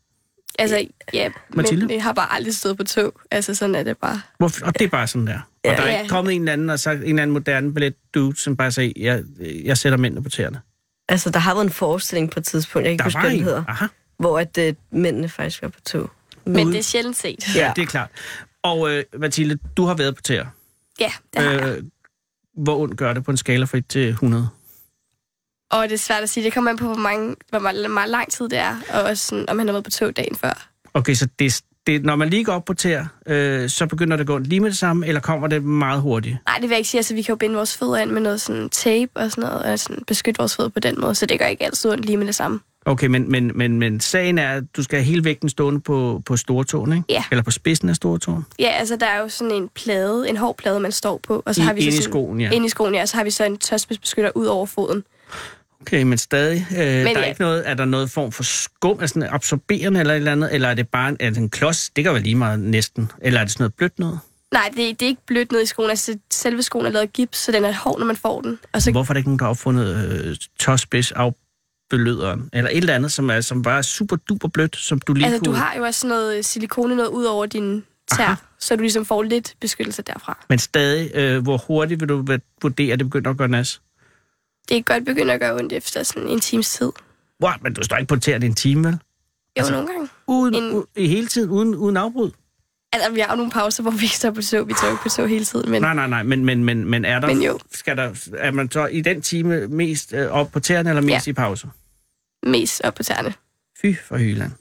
Altså, ja, Mathilde? men jeg har bare aldrig stået på tog. Altså, sådan er det bare. Hvorfor? Og det er bare sådan der. Og Ja. der er Ja. ikke kommet en eller anden og sagt, en eller anden moderne ballet dude, som bare siger, jeg, jeg sætter mændene på tæerne. Altså, der har været en forestilling på et tidspunkt, jeg kan ikke Der huske, var hvad den en. hedder, Aha. hvor at, øh, mændene faktisk var på tog. Men det er sjældent set. Ja, det er klart. Og øh, Mathilde, du har været på tæer. Ja, det har jeg. Øh, hvor ondt gør det på en skala fra 1 til 100? Og det er svært at sige. Det kommer an på, hvor, mange, hvor meget, meget lang tid det er, og også sådan, om han har været på tog dagen før. Okay, så det, det, når man lige går op på tæer, øh, så begynder det at gå lige med det samme, eller kommer det meget hurtigt? Nej, det vil jeg ikke sige. Altså, vi kan jo binde vores fødder ind med noget sådan tape og sådan noget, og sådan beskytte vores fødder på den måde, så det gør ikke altid ondt lige med det samme. Okay, men, men, men, men sagen er, at du skal have hele vægten stående på, på stortåen, ikke? Ja. Eller på spidsen af stortåen. Ja, altså der er jo sådan en plade, en hård plade, man står på. Og så I- har vi så inde i sådan, skoen, ja. Inde i skoen, ja. Og så har vi så en tørspidsbeskytter ud over foden. Okay, men stadig. Øh, men der er ja. ikke noget, er der noget form for skum, altså sådan absorberende eller et eller andet? Eller er det bare en, er det en klods? Det kan være lige meget næsten. Eller er det sådan noget blødt noget? Nej, det, det er ikke blødt ned i skoen. Altså, selve skoen er lavet af gips, så den er hård, når man får den. Og så, Hvorfor er der ikke nogen, der har opfundet øh, tåspids afbeløderen? Eller et eller andet, som, er, som bare er super duper blødt, som du lige altså, kunne... du har jo også sådan noget silikone noget ud over din tær, Aha. så du ligesom får lidt beskyttelse derfra. Men stadig, øh, hvor hurtigt vil du vurdere, at det begynder at gøre nas? Det er godt begyndt at gøre ondt efter sådan en times tid. Wow, men du står ikke på tæerne i en time, vel? Jo, Altså, nogle gange. Uden, En- u- I hele tiden, uden, uden afbrud? Altså, vi har jo nogle pauser, hvor vi ikke står på tog. Vi tager jo ikke på tog hele tiden, men Nej, nej, nej, men, men, men, men er der... Men jo. Skal der, er man så i den time mest øh, op på tæerne, eller mest Ja. i pause? Mest op på tæerne. Fy for hyland.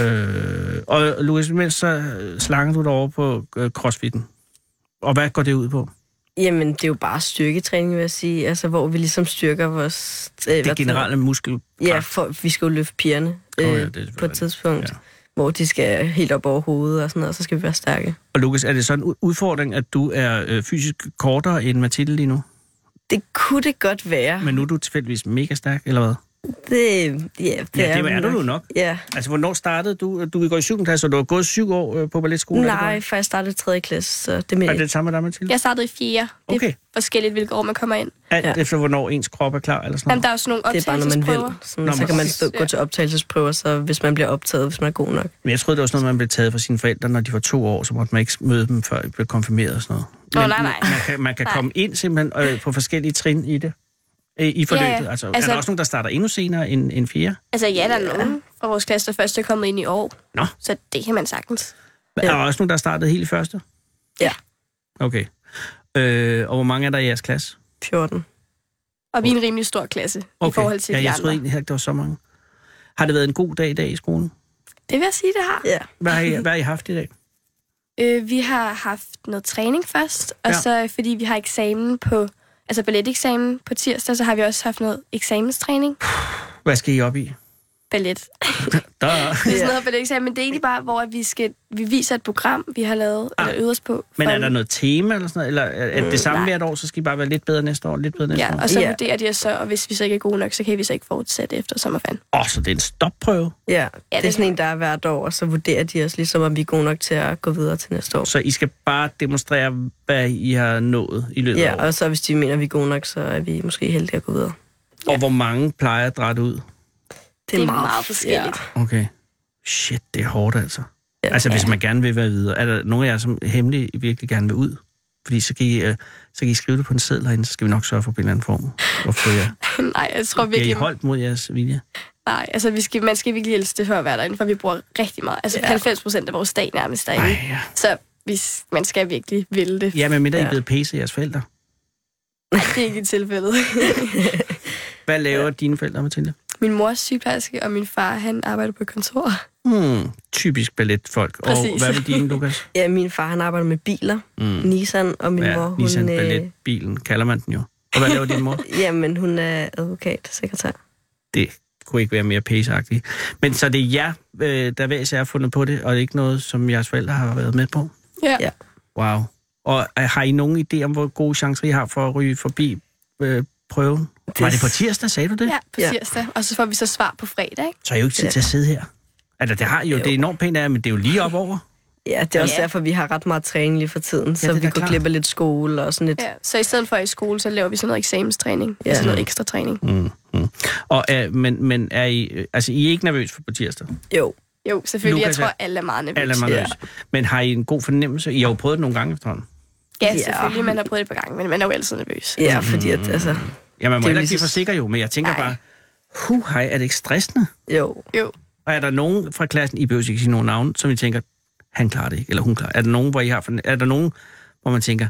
Øh, og Louis, imens så slanger du dig over på øh, crossfitten. Og hvad går det ud på? Jamen, det er jo bare styrketræning, vil jeg sige. Altså, hvor vi ligesom styrker vores... Øh, Det generelle muskel. Ja, for vi skal jo løfte pigerne øh, ja, oh, det selvfølgelig på et tidspunkt, Ja. ja. hvor de skal helt op over hovedet og sådan noget, og så skal vi være stærke. Og Lukas, er det sådan en udfordring, at du er øh, fysisk kortere end Mathilde lige nu? Det kunne det godt være. Men nu er du tilfældigvis mega stærk, eller hvad? Det, ja, det Ja, det er, er du jo nok. Ja. Altså, hvornår startede du? Du går i 7. klasse, og du har gået syv år øh, på balletskole? er det Nej, for jeg startede i 3. klasse, så det med... Er det det samme med dig, Mathilde? Jeg startede i fjerde. Det Okay. er forskelligt, hvilke år man kommer ind. Alt Ja. efter, hvornår ens krop er klar, eller sådan Jamen, noget? der er sådan nogle det er bare, når man vil. optagelsesprøver. Sådan, Nå, så men kan man stå, gå til optagelsesprøver, så hvis man bliver optaget, hvis man er god nok. Men jeg troede, det var sådan noget, man blev taget fra sine forældre, når de var to år, så måtte man ikke møde dem, før de blev konfirmeret og sådan noget. Nå, Men nej, nej. Man kan, man kan Nej. komme ind simpelthen øh, på forskellige trin i det. Øh, I forløbet. Ja, ja. Altså, er Altså- der også nogen, der starter endnu senere end, end fire? Altså, ja, der er nogen fra vores klasse, der først er kommet ind i år. Nå. Så det kan man sagtens. Ja. Er der også nogen, der startede helt i første? Ja. Okay. Øh, og hvor mange er der i jeres klasse? 14. Og vi er en rimelig stor klasse Okay. i forhold til ja, de jeg andre. troede egentlig, at der var så mange. Har det været en god dag i dag i skolen? Det vil jeg sige, det har. Ja. Hvad har I, hvad har I haft i dag? Øh, vi har haft noget træning først, og Ja. ja. så fordi vi har eksamen på, altså balleteksamen på tirsdag, så har vi også haft noget eksamenstræning. Hvad skal I op i? Ballet. Der. Det er sådan noget balleteksamen, men det er egentlig bare, hvor vi, skal, vi viser et program, vi har lavet, Ah. eller øvet os på. Men er der noget tema eller sådan noget? Eller er er det samme nej. hvert år, så skal I bare være lidt bedre næste år, lidt bedre næste Ja, år? og så Ja. vurderer de os så, og hvis vi så ikke er gode nok, så kan vi så ikke fortsætte efter sommerferien. Åh, oh, så det er en stopprøve? Ja, Ja, det er det- sådan en, der er hvert år, og så vurderer de os ligesom, om vi er gode nok til at gå videre til næste år. Så I skal bare demonstrere, hvad I har nået i løbet af Ja, året? og så hvis de mener, at vi er gode nok, så er vi måske heldige at gå videre. Og hvor mange plejer at drætte ud? Det er meget forskelligt. Okay. Shit, det er hårdt altså. Ja. Altså, hvis man gerne vil være videre. Er der nogen af jer, som hemmeligt virkelig gerne vil ud? Fordi så kan I, øh, så kan I skrive det på en seddel herinde, så skal vi nok sørge for på en eller anden form. Og få jer. nej, jeg tror Bliver I virkelig... holdt mod jeres vilje? Nej, altså vi skal, man skal virkelig elske det at være derinde, for vi bruger rigtig meget. Altså Ja. 90 procent af vores dag nærmest derinde. Nej, ja. Så vi, man skal virkelig ville det. Ja, men mindre ja. I er Ja. blevet pæse jeres forældre. Nej, det er ikke i tilfældet. Hvad laver ja. dine forældre, Mathilde? Min mor er sygeplejerske, og min far, han arbejder på et kontor. Hmm, typisk balletfolk. Og Præcis. hvad vil dine, Lukas? Ja, min far, han arbejder med biler, Mm. Nissan, og min Ja, mor, hun, Nissan øh, balletbilen kalder man den jo. Og hvad laver din mor? jamen, hun er advokat, sekretær. Det kunne ikke være mere pæseagtigt. Men så det er jer, øh, der hver især har fundet på det, og det er ikke noget, som jeres forældre har været med på? Ja. Ja. Wow. Og øh, har I nogen idé om, hvor gode chancer I har for at ryge forbi øh, prøven? Det... Var det på tirsdag, sagde du det? Ja, på Ja. tirsdag. Og så får vi så svar på fredag, ikke? Så har I jo ikke tid Ja. til at sidde her. Altså, det har I jo, Jo. det er enormt pænt af men det er jo lige op over. Ja, det er også Ja. derfor, vi har ret meget træning lige for tiden, så det er vi går glip af lidt skole og sådan lidt. Ja. Så i stedet for i skole, så laver vi sådan noget eksamenstræning. Ja. Ja. Altså noget ekstra træning. Mm, mm. Og, øh, men, men er I, altså, I er ikke nervøs for på tirsdag? Jo, Jo, selvfølgelig. Lukas, jeg tror, ja. alle er meget nervøse. Alle er meget nervøse. Men har I en god fornemmelse? I har jo prøvet det nogle gange efterhånden. Ja, Ja. selvfølgelig. Man har prøvet det på gang, men man er jo altid nervøs. ja, fordi at, altså, Ja, man må Det er heller jo ikke blive for sikker jo, men jeg tænker Nej. bare, hu, hej, er det ikke stressende? jo, Jo. Og er der nogen fra klassen, I behøver ikke sige nogen navn, som I tænker, han klarer det ikke, eller hun klarer det? Er der nogen, hvor I har, er der nogen, hvor man tænker,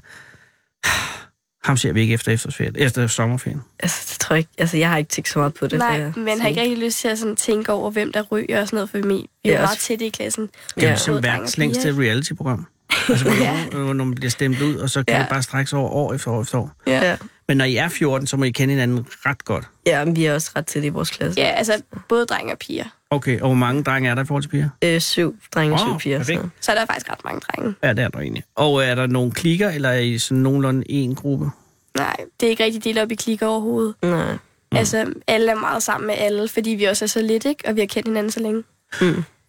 ham ser vi ikke efter efterårsferien, efter sommerferien? altså, det tror jeg ikke, altså, jeg har ikke tænkt så meget på det. Nej, jeg man har ikke rigtig lyst til at sådan tænke over, hvem der ryger og sådan noget, for vi, vi er Ja, jo meget også- tætte i klassen. Det er jo Ja. ligesom verdens længste reality-program. Altså, hvor, Ja. nogen, hvor man bliver stemt ud, og så kan Ja. det bare strække sig over år efter år efter år. Ja. Men når I er 14, så må I kende hinanden ret godt. Ja, men vi er også ret tæt i vores klasse. Ja, altså både drenge og piger. Okay, og hvor mange drenge er der i forhold til piger? Øh, syv drenge og Åh, syv piger. perfekt. Så. Så er der faktisk ret mange drenge. Ja, det er der egentlig. Og er der nogle klikker, eller er I sådan nogenlunde en gruppe? Nej, det er ikke rigtig delt op i klikker overhovedet. Nej. Mm. Altså, alle er meget sammen med alle, fordi vi også er så lidt, ikke? Og vi har kendt hinanden så længe.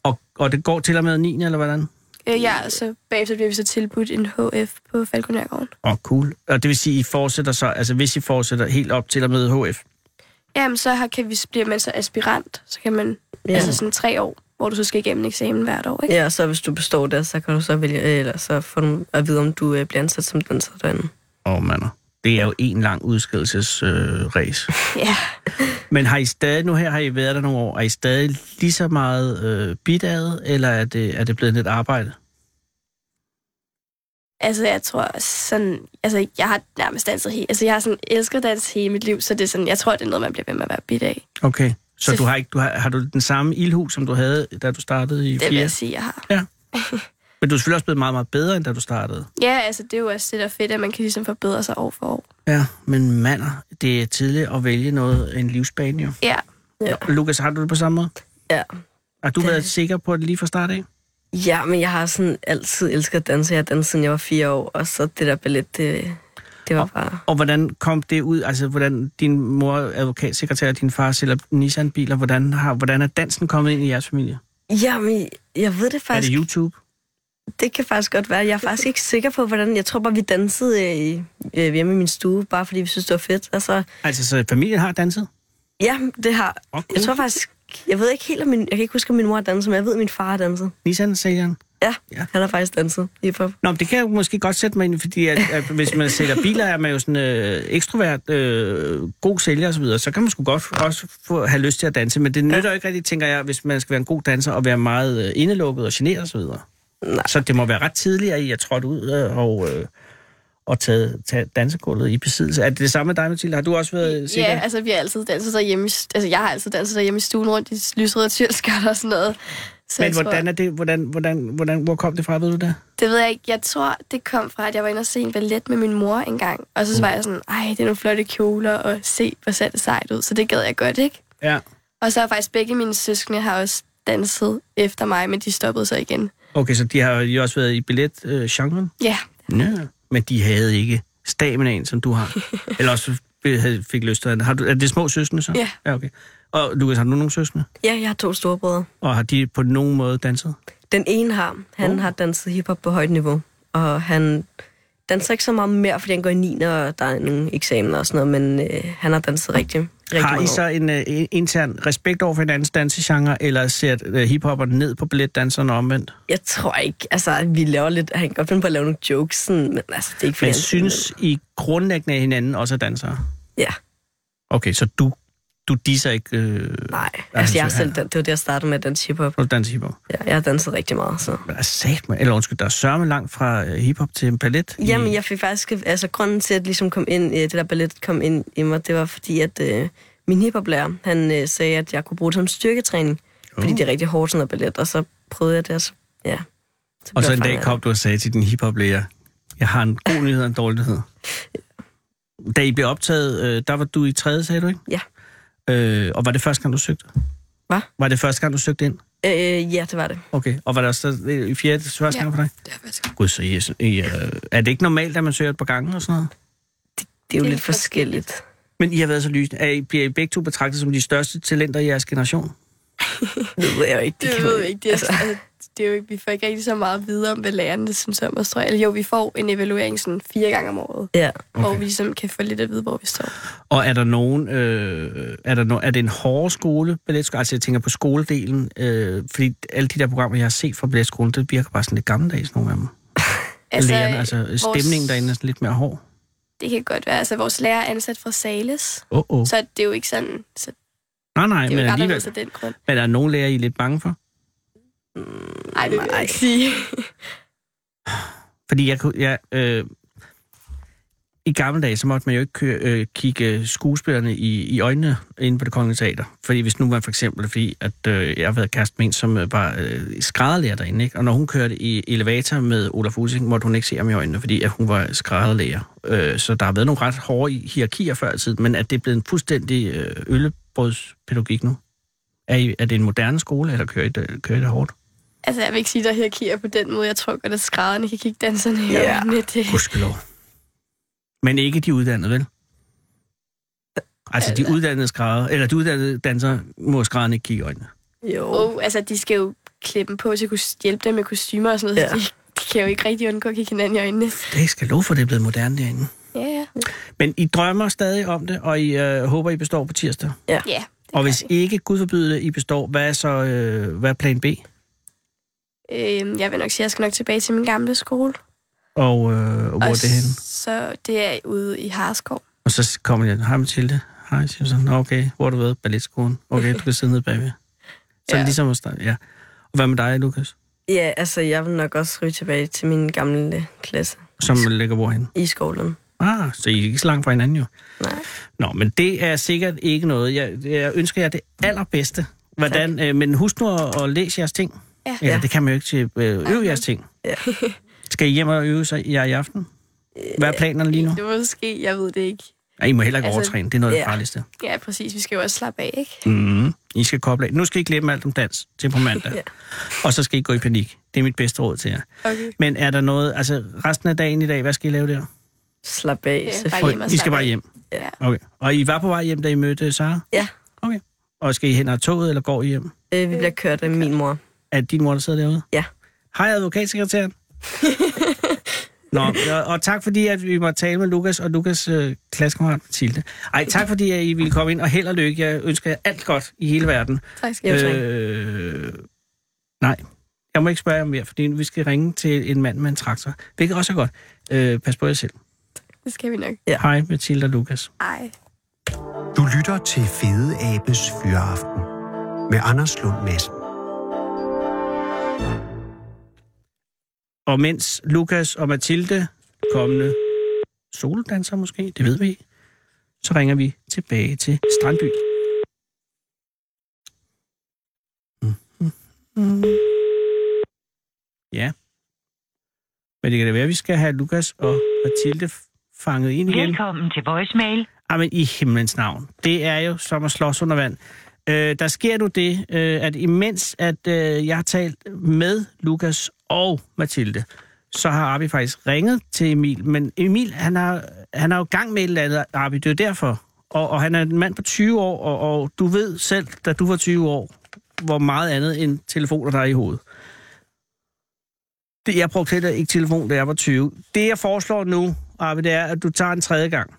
Og, og det går til og med 9. eller hvordan? Øh, ja, og så bagefter bliver vi så tilbudt en HF på Falconærgården. Åh, oh, cool. Og det vil sige, I fortsætter så, altså hvis I fortsætter helt op til og med HF? Jamen, så har, kan vi, bliver man så aspirant. Så kan man, Ja. altså sådan tre år, hvor du så skal igennem en eksamen hvert år, ikke? Ja, og så hvis du består det, så kan du så vælge, eller så får du at vide, om du øh, bliver ansat som danser derinde. Åh, oh, mander. Det er jo en lang udskillelsesræs. Øh. Ja. Men har I stadig, nu her har I været der nogle år, er I stadig lige så meget øh, bidaget, eller er det, er det blevet lidt arbejde? Altså, jeg tror sådan... Altså, jeg har nærmest danset helt... Altså, jeg har sådan elsket dans hele mit liv, så det er sådan... Jeg tror, det er noget, man bliver ved med at være bit af. Okay. Så Så- du har, ikke, du har, har du den samme ildhus, som du havde, da du startede i Det vil 4? jeg sige, jeg har. Men du er selvfølgelig også blevet meget, meget bedre, end da du startede. Ja, altså, det er jo også det, der er fedt, at man kan ligesom forbedre sig år for år. Ja, men mander, det er tidligt at vælge noget, en livsbane jo. Ja. Ja. Lukas, har du det på samme måde? Ja. Har du Det- været sikker på det lige fra start af? Ja, men jeg har sådan altid elsket at danse. Jeg har danset, siden jeg var fire år, og så det der ballet, det, det var bare... Og hvordan kom det ud? Altså, hvordan din mor er advokatsekretær, og din far sælger Nissan-biler. Hvordan, har, hvordan er dansen kommet ind i jeres familie? Jamen, jeg ved det Er faktisk... det YouTube? Det kan faktisk godt være. Jeg er faktisk ikke sikker på, hvordan... Jeg tror bare, vi dansede øh, i- øh, hjemme i min stue, bare fordi vi synes, det var fedt. Altså, Altså, så familien har danset? ja, det har... Oh, Jeg tror faktisk... Jeg ved ikke helt, om min... Jeg kan ikke huske, om min mor har danset, men jeg ved, at min far har danset. Nissan-sælgeren? Ja, Ja. ja. han har faktisk danset i pop. Nå, men det kan jeg måske godt sætte mig ind fordi at, at hvis man sælger biler, er man jo sådan øh, ekstrovert, øh, god sælger og så videre, så kan man sgu godt også få, have lyst til at danse, men det nytter jo ikke rigtig, tænker jeg, hvis man skal være en god danser og være meget øh, indelukket og generet og så videre. Nej. Så det må være ret tidligt, at I er trådt ud øh, og, øh, og taget, taget dansegulvet i besiddelse. Er det det samme med dig, Mathilde? Har du også været sikker? Ja, altså, vi har altid danset derhjemme Altså, jeg har altid danset derhjemme i stuen rundt i lysrøde tyrskørter og sådan noget. Så men jeg tror- hvordan er det, hvordan, hvordan, hvordan, hvor kom det fra, ved du det? Det ved jeg ikke. Jeg tror, det kom fra, at jeg var inde og se en ballet med min mor en gang. Og så var jeg sådan, ej, det er nogle flotte kjoler, og se, hvor ser det sejt ud. Så det gad jeg godt, ikke? Ja. Og så har faktisk begge mine søskende har også danset efter mig, men de stoppede så igen. Okay, så de har jo også været i billet-genren? Ja, Ja, men de havde ikke staminaen, som du har. Eller også fik lyst til. Har du, er det små søskende så? Ja. ja okay. Og Lukas, har du nogle søskende? Ja, jeg har to storebrødre. Og har de på nogen måde danset? Den ene har. Han oh. har danset hiphop på højt niveau. Og han danser ikke så meget mere, fordi han går i 9. og der er nogle eksamener og sådan noget, men øh, han har danset rigtig, rigtig Har I så en uh, intern respekt over for hinandens dansegenre, eller ser uh, hiphopperne ned på billetdanserne omvendt? Jeg tror ikke, altså vi laver lidt, han kan godt finde på at lave nogle jokes, sådan, men altså det er ikke Men synes I grundlæggende af hinanden også er dansere? Ja, Okay, så du, du disser ikke... Øh, nej. Altså jeg selv, det var det, jeg startede med at danse hiphop. du danser hiphop? Ja, jeg har danset rigtig meget, så... Men der er sat med, eller undskyld, der er sørme langt fra uh, hiphop til ballet. i- Jamen, jeg fik faktisk... Altså, grunden til, at ligesom kom ind, øh, det der ballet kom ind i mig, det var fordi, at øh, min hiphoplærer, han øh, sagde, at jeg kunne bruge det som styrketræning. Oh. Fordi det er rigtig hårdt, sådan noget ballet. Og så prøvede jeg det, og så... Ja. Så Og så en dag kom du og sagde til din hiphop-lærer, jeg har en god nyhed og en dårlig nyhed. Da I blev optaget, øh, der var du i tredje, sagde du ikke? Ja. Øh, og var det første gang, du søgte? Hvad? Var det første gang, du søgte ind? det. Øh, ja, det var det. Okay. Og var det også øh, i fjerde første Ja. gang for dig? det er faktisk Gud, så I, er- I, øh, er det ikke normalt, at man søger et par gange og sådan noget? Det er jo Det er lidt forskelligt. Men I har været så lysende. Er I, bliver I begge to betragtet som de største talenter i jeres generation? Det ved jeg jo ikke. Det, kan ved vi ikke. Det er, Altså, altså, det er jo ikke, vi får ikke rigtig så meget videre om, hvad lærerne synes om os, tror jeg. Eller jo, vi får en evaluering sådan fire gange om året, ja. okay. hvor vi ligesom kan få lidt at vide, hvor vi står. Og er der nogen, øh, er, der no, er det en hård skole, balletskole? Altså jeg tænker på skoledelen, øh, fordi alle de der programmer, jeg har set fra balletskolen, det virker bare sådan lidt gammeldags, nogle af dem. Altså, Lærerne, altså vores- stemningen derinde er sådan lidt mere hård. Det kan godt være. Altså, vores lærer er ansat fra Sales, Åh, oh, oh. så det er jo ikke sådan... Så Nej, nej, det er men alligevel. den grund. Men er der nogen lærer, I er lidt bange for? Nej, det vil jeg ikke sige. Fordi jeg kunne... Jeg, øh, i gamle dage, så måtte man jo ikke køre, øh, kigge skuespillerne i, i øjnene inde på det kongelige teater. Fordi hvis nu var for eksempel, fordi at, øh, jeg har været kæreste med en, som øh, var øh, skrædderlærer derinde, ikke? og når hun kørte i elevator med Olaf Using, måtte hun ikke se ham i øjnene, fordi at hun var skrædderlærer. Øh, så der har været nogle ret hårde hierarkier før i tiden, men at det er blevet en fuldstændig øh, øllebrødspædagogik nu. Er, I, er det en moderne skole, eller kører I det, kører I det hårdt? Altså, jeg vil ikke sige, der er hierarkier på den måde. Jeg tror godt, at skrædderne kan kigge danserne i Ja. øjnene. Det, Gudskelov. Men ikke de uddannede, vel? Altså, de uddannede skrædder, eller de uddannede dansere, må skrædderne ikke kigge i øjnene. Jo. oh, altså, de skal jo klippe dem på til at kunne hjælpe dem med kostymer og sådan noget. Ja. Ja. Så de, de kan jo ikke rigtig undgå at kigge hinanden i øjnene. Det skal lov for, det er blevet moderne derinde. Ja, ja. Men I drømmer stadig om det, og I øh, håber, I består på tirsdag. Ja, Og hvis ikke, Gud forbyde det, I består, hvad er så øh, hvad er plan B? Øhm, jeg vil nok sige, at jeg skal nok tilbage til min gamle skole. Og, øh, og hvor er det henne? Så det er ude i Harskov. Og så kommer jeg, hej Mathilde, hej Simpson, Nå, okay, hvor har du været? Balletskolen. Okay, du kan sidde nede bagved. Så ja. Ligesom at starte, ja. Og hvad med dig, Lukas? Ja, altså, jeg vil nok også ryge tilbage til min gamle klasse Som ligger hvorhen? i skolen. Ah, så I er ikke så langt fra hinanden jo. Nej. Nå, men det er sikkert ikke noget. Jeg, jeg ønsker jer det allerbedste. Hvordan, øh, men husk nu at, at læse jeres ting. Ja. Eller det kan man jo ikke til øh, øve jeres ting. Ja. Skal I hjem og øve sig jer i aften? Hvad er planerne lige nu? Det måske, jeg ved det ikke. Nej, I må heller ikke Altså, overtræne. Det er noget af det ja. farligste. Ja, præcis. Vi skal jo også slappe af, ikke? Mm, I skal koble af. Nu skal I glemme alt om dans til på mandag. Ja. Og så skal I gå i panik. Det er mit bedste råd til jer. Okay. Men er der noget, altså resten af dagen i dag, hvad skal I lave der? Slap af, Ja, selvfølgelig. bare hjem og I skal bare hjem? Ja. Okay. Og I var på vej hjem, da I mødte Sara? Ja. Okay. Og skal I hen ad toget, eller går I hjem? Øh, vi bliver kørt af min mor. Det din mor, der sidder derude? Ja. Hej, advokatsekretæren. Nå, og, og tak fordi, at vi måtte tale med Lukas og Lukas øh, klassekammerat Mathilde. Ej, tak fordi, at I ville komme ind, og held og lykke. Jeg ønsker jer alt godt i hele verden. Tak skal have. Øh, nej, jeg må ikke spørge jer mere, fordi vi skal ringe til en mand med en traktor. Hvilket også er godt. Øh, pas på jer selv. Det skal vi nok. Ja. Hej, Mathilde og Lukas. Ej. Du lytter til Fede Abes Fyraften med Anders Lund Madsen. Og mens Lukas og Mathilde, kommende soldanser måske, det ved vi ikke, så ringer vi tilbage til Strandby. Mm. Ja. Men det kan da være, at vi skal have Lukas og Mathilde fanget ind igen. Velkommen til voicemail. Jamen, i himlens navn. Det er jo som at slås under vand. Øh, der sker nu det, øh, at imens at øh, jeg har talt med Lukas og Mathilde, så har Arbi faktisk ringet til Emil. Men Emil, han har, han har jo gang med et eller andet, Arbi, det er jo derfor. Og, og han er en mand på 20 år, og, og du ved selv, da du var 20 år, hvor meget andet end telefoner, der er i hovedet. Det, jeg brugte heller ikke telefon, da jeg var 20. Det, jeg foreslår nu, Arbi, det er, at du tager en tredje gang.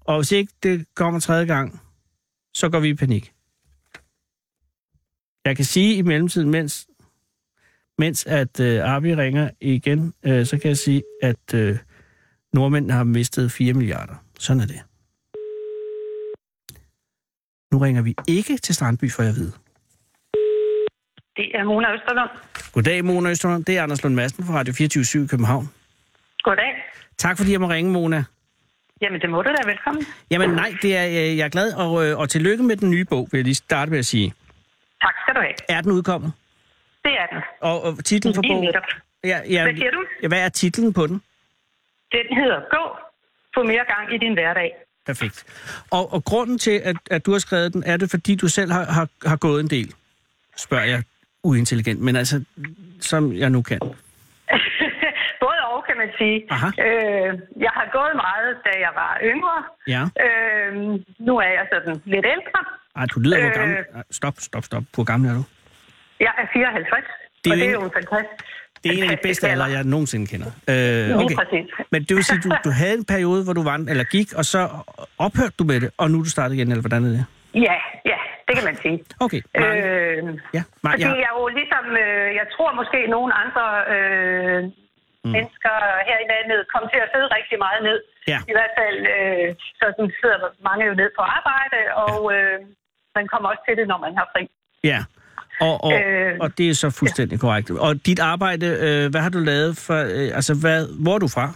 Og hvis ikke det kommer tredje gang, så går vi i panik. Jeg kan sige i mellemtiden, mens, mens at øh, Arbi ringer igen, øh, så kan jeg sige, at øh, nordmændene har mistet 4 milliarder. Sådan er det. Nu ringer vi ikke til Strandby, for jeg ved. Det er Mona Østerlund. Goddag, Mona Østerlund. Det er Anders Lund Madsen fra Radio 24 i København. Goddag. Tak fordi jeg må ringe, Mona. Jamen, det må du da. Velkommen. Jamen nej, det er, øh, jeg er glad, og, øh, og tillykke med den nye bog, vil jeg lige starte med at sige. Tak skal du have. Er den udkommet? Det er den. Og, og titlen for Lige bogen? Ja, ja, Hvad siger du? Ja, hvad er titlen på den? Den hedder Gå. Få mere gang i din hverdag. Perfekt. Og, og grunden til, at, at du har skrevet den, er det, fordi du selv har, har, har gået en del? Spørger jeg uintelligent, men altså, som jeg nu kan. Både og, kan man sige. Aha. Øh, jeg har gået meget, da jeg var yngre. Ja. Øh, nu er jeg sådan lidt ældre. Ej, du lyder, hvor Øh. gammel... Ej, Stop, stop, stop. Hvor gammel er du? Jeg er 54. Det er og det er jo en fantastisk. Det er en af de bedste alder, jeg nogensinde kender. Øh, okay. Men det vil sige, du, du havde en periode, hvor du var, eller gik, og så ophørte du med det, og nu er du startet igen, eller hvordan er det? Ja, ja, det kan man sige. Okay, mange. Øh, Ja, Mar- Fordi ja. jeg jo ligesom, øh, jeg tror måske nogle andre øh, mm. mennesker her i landet kom til at sidde rigtig meget ned. Ja. I hvert fald, øh, sådan sidder mange jo ned på arbejde, og øh, man kommer også til det, når man har fri. Ja, og, og, Øh, og det er så fuldstændig korrekt. Og dit arbejde, øh, hvad har du lavet for... Øh, altså, hvad, hvor er du fra?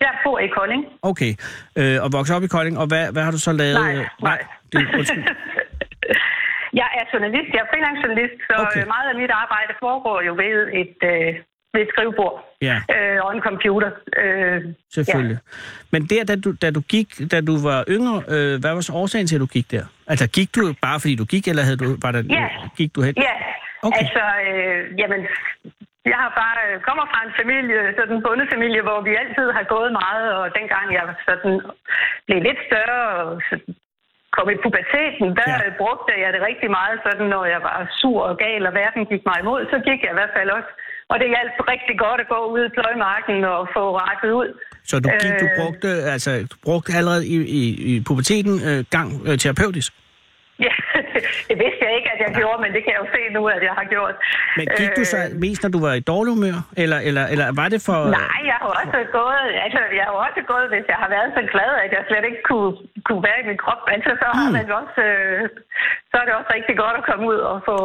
Jeg bor i Kolding. Okay. Øh, og vokset op i Kolding, og hvad, hvad har du så lavet? Nej, nej. Det, undskyld. jeg er journalist, jeg er freelance journalist, så Okay. okay. meget af mit arbejde foregår jo ved et, øh, ved et skrivebord Ja. øh, og en computer. Øh, Selvfølgelig. Ja. Men der, da du, da du gik, da du var yngre, øh, hvad var så årsagen til, at du gik der? Altså, gik du bare fordi du gik, eller havde du, var der, Ja. gik du hen? Ja, Okay. altså, øh, jamen, jeg har bare øh, kommer fra en familie, sådan en bondefamilie, hvor vi altid har gået meget, og dengang jeg sådan blev lidt større og kom i puberteten, der ja. brugte jeg det rigtig meget, sådan når jeg var sur og gal, og verden gik mig imod, så gik jeg i hvert fald også. Og det hjalp rigtig godt at gå ud i pløjmarken og få rettet ud. Så du gik, du Øh. brugte, altså, du brugte allerede i, i, i puberteten øh, gang øh, terapeutisk? Ja, det vidste jeg ikke, at jeg gjorde, men det kan jeg jo se nu, at jeg har gjort. Men gik du så Øh, mest, når du var i dårlig humør? Eller, eller, eller var det for... Nej, jeg har også gået, altså, jeg har også gået, hvis jeg har været så glad, at jeg slet ikke kunne, kunne være i min krop. Altså, så har Mm. man også, øh, så er det også rigtig godt at komme ud og få,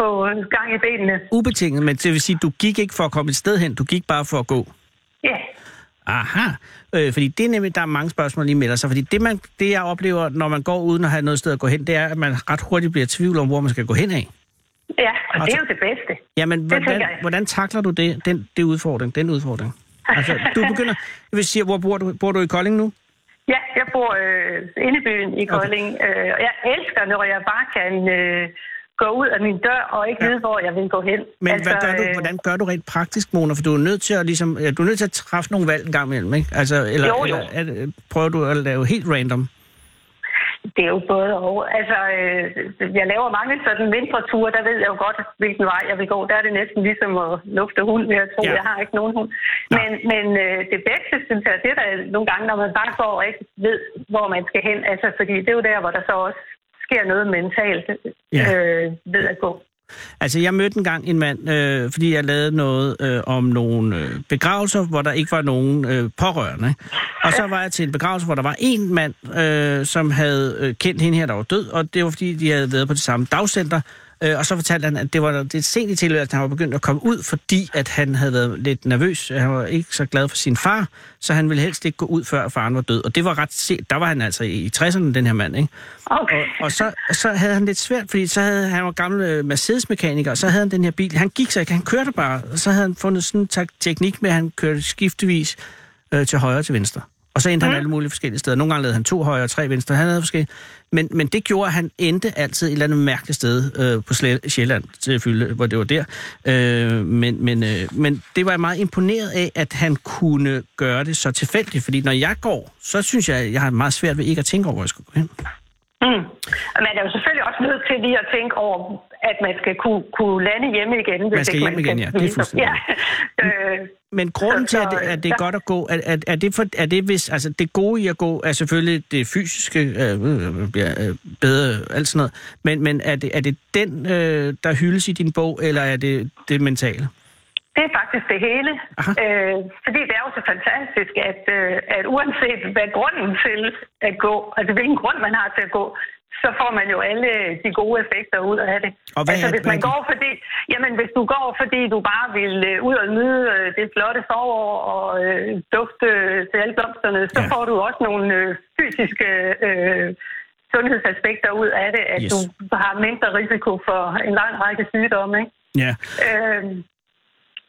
få gang i benene. Ubetinget, men det vil sige, du gik ikke for at komme et sted hen, du gik bare for at gå. Ja, Aha. Øh, fordi det er nemlig, der er mange spørgsmål, lige melder sig. Fordi det, man, det, jeg oplever, når man går uden at have noget sted at gå hen, det er, at man ret hurtigt bliver i tvivl om, hvor man skal gå hen af. ja, og det er jo det bedste. Jamen, hvordan, hvordan takler du det, den, det udfordring, den udfordring? Altså, du begynder... Jeg vil sige, hvor bor du? Bor du i Kolding nu? Ja, jeg bor øh, inde i byen i Kolding, okay. øh, og jeg elsker, når jeg bare kan øh, gå ud af min dør og ikke Ja. vide, hvor jeg vil gå hen. Men altså, hvad gør du, øh, hvordan gør du rent praktisk, Mona? For du er nødt til at, ligesom, ja, du er nødt til at træffe nogle valg en gang imellem, ikke? Altså, eller, Jo, jo. eller er prøver du at lave helt random? Det er jo både og. Altså, øh, jeg laver mange sådan mindre ture, der ved jeg jo godt, hvilken vej jeg vil gå. Der er det næsten ligesom at lufte hund, vil jeg tro. Ja. Jeg har ikke nogen hund. Nå. Men, men øh, det bedste, synes jeg, det er der nogle gange, når man bare går og ikke ved, hvor man skal hen. Altså, fordi det er jo der, hvor der så også sker noget mentalt Ja. øh, ved at gå. Altså, jeg mødte engang en mand, øh, fordi jeg lavede noget øh, om nogle øh, begravelser, hvor der ikke var nogen øh, pårørende. Og så var jeg til en begravelse, hvor der var en mand, øh, som havde øh, kendt hende her, der var død, og det var fordi, de havde været på det samme dagcenter. Øh, og så fortalte han, at det var det sent i tilværelsen, at han var begyndt at komme ud, fordi at han havde været lidt nervøs. Han var ikke så glad for sin far, så han ville helst ikke gå ud, før faren var død. Og det var ret sent. Der var han altså i 60'erne, den her mand, ikke? Okay. Og, og så, så havde han lidt svært, fordi så havde han var gammel øh, Mercedes-mekaniker, og så havde han den her bil. Han gik så ikke, han kørte bare. Og så havde han fundet sådan en teknik med, at han kørte skiftevis øh, til højre og til venstre. Og så endte han alle mulige forskellige steder. Nogle gange lavede han to højre og tre venstre. Han havde forskellige. Men, men det gjorde, at han endte altid et eller andet mærkeligt sted øh, på Sle- Sjælland, selvfølgelig, hvor det var der. Øh, men, men, øh, men det var jeg meget imponeret af, at han kunne gøre det så tilfældigt. Fordi når jeg går, så synes jeg, at jeg har meget svært ved ikke at tænke over, hvor jeg skal gå hen. Mm. Og man er jo selvfølgelig også nødt til lige at tænke over, at man skal kunne, kunne lande hjemme igen. hvis Man skal hjem igen, ja. Det er fuldstændig Ja. øh, Men grunden Så- til, at at det er ja. godt at gå, er, er, er, det, for, er det hvis, altså det gode i at gå, er selvfølgelig det fysiske, øh, øh, bliver øh, bedre, alt sådan noget, men, men er, det, er det den, øh, der hyldes i din bog, eller er det det mentale? Det er faktisk det hele. Aha. Øh, fordi det er jo så fantastisk, at, øh, at uanset hvad grunden til at gå, altså hvilken grund man har til at gå, så får man jo alle de gode effekter ud af det. Og hvad altså er- hvis man går fordi, jamen hvis du går fordi du bare vil øh, ud og nyde øh, det flotte forår og øh, dufte øh, til alle blomsterne, så Ja. får du også nogle øh, fysiske øh, sundhedsaspekter ud af det, at yes. du har mindre risiko for en lang række sygdomme. Ikke? Ja, Øh,